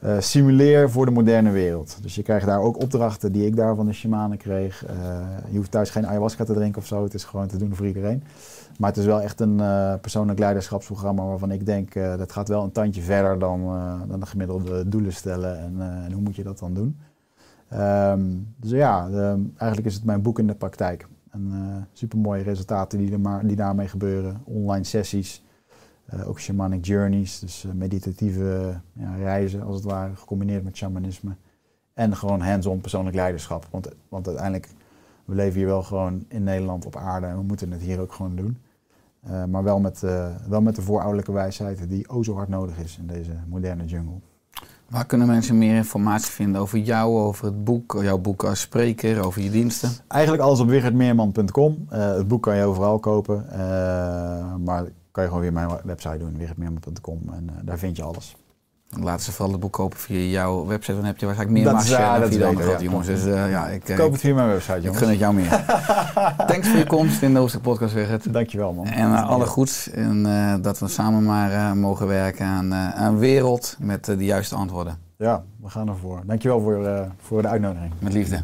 eh, simuleer voor de moderne wereld. Dus je krijgt daar ook opdrachten die ik daar van de shamanen kreeg. Eh, je hoeft thuis geen ayahuasca te drinken of zo. Het is gewoon te doen voor iedereen. Maar het is wel echt een eh, persoonlijk leiderschapsprogramma waarvan ik denk dat gaat wel een tandje verder dan, dan de gemiddelde doelen stellen. En, en hoe moet je dat dan doen? Ehm, dus ja, ehm, eigenlijk is het mijn boek in de praktijk. Eh supermooie resultaten die, er maar, die daarmee gebeuren. Online sessies, eh, ook shamanic journeys, dus eh, meditatieve ja, reizen als het ware, gecombineerd met shamanisme. En gewoon hands-on persoonlijk leiderschap. Want, want uiteindelijk, we leven hier wel gewoon in Nederland op aarde en we moeten het hier ook gewoon doen. Eh, maar wel met, wel met de voorouderlijke wijsheid die o zo hard nodig is in deze moderne jungle. Waar kunnen mensen meer informatie vinden over jou, over het boek, jouw boek als spreker, over je diensten? Eigenlijk alles op wichertmeerman.com. Het boek kan je overal kopen. maar kan je gewoon weer mijn website doen, wichertmeerman.com. En eh, daar vind je alles. Laten ze vooral het boek kopen via jouw website, dan heb je waarschijnlijk meer Dat marge ja, dan dat via de andere ja. jongens. Dus eh, ja, ik, eh, Koop het via mijn website, ik jongens. gun het jou meer. Thanks voor je komst in de Hoofdstuk Podcast, Wigert. Dankjewel, man. En alle goeds. En dat we samen maar mogen werken aan een wereld met de juiste antwoorden. Ja, we gaan ervoor. Dankjewel voor, voor de uitnodiging. Met liefde.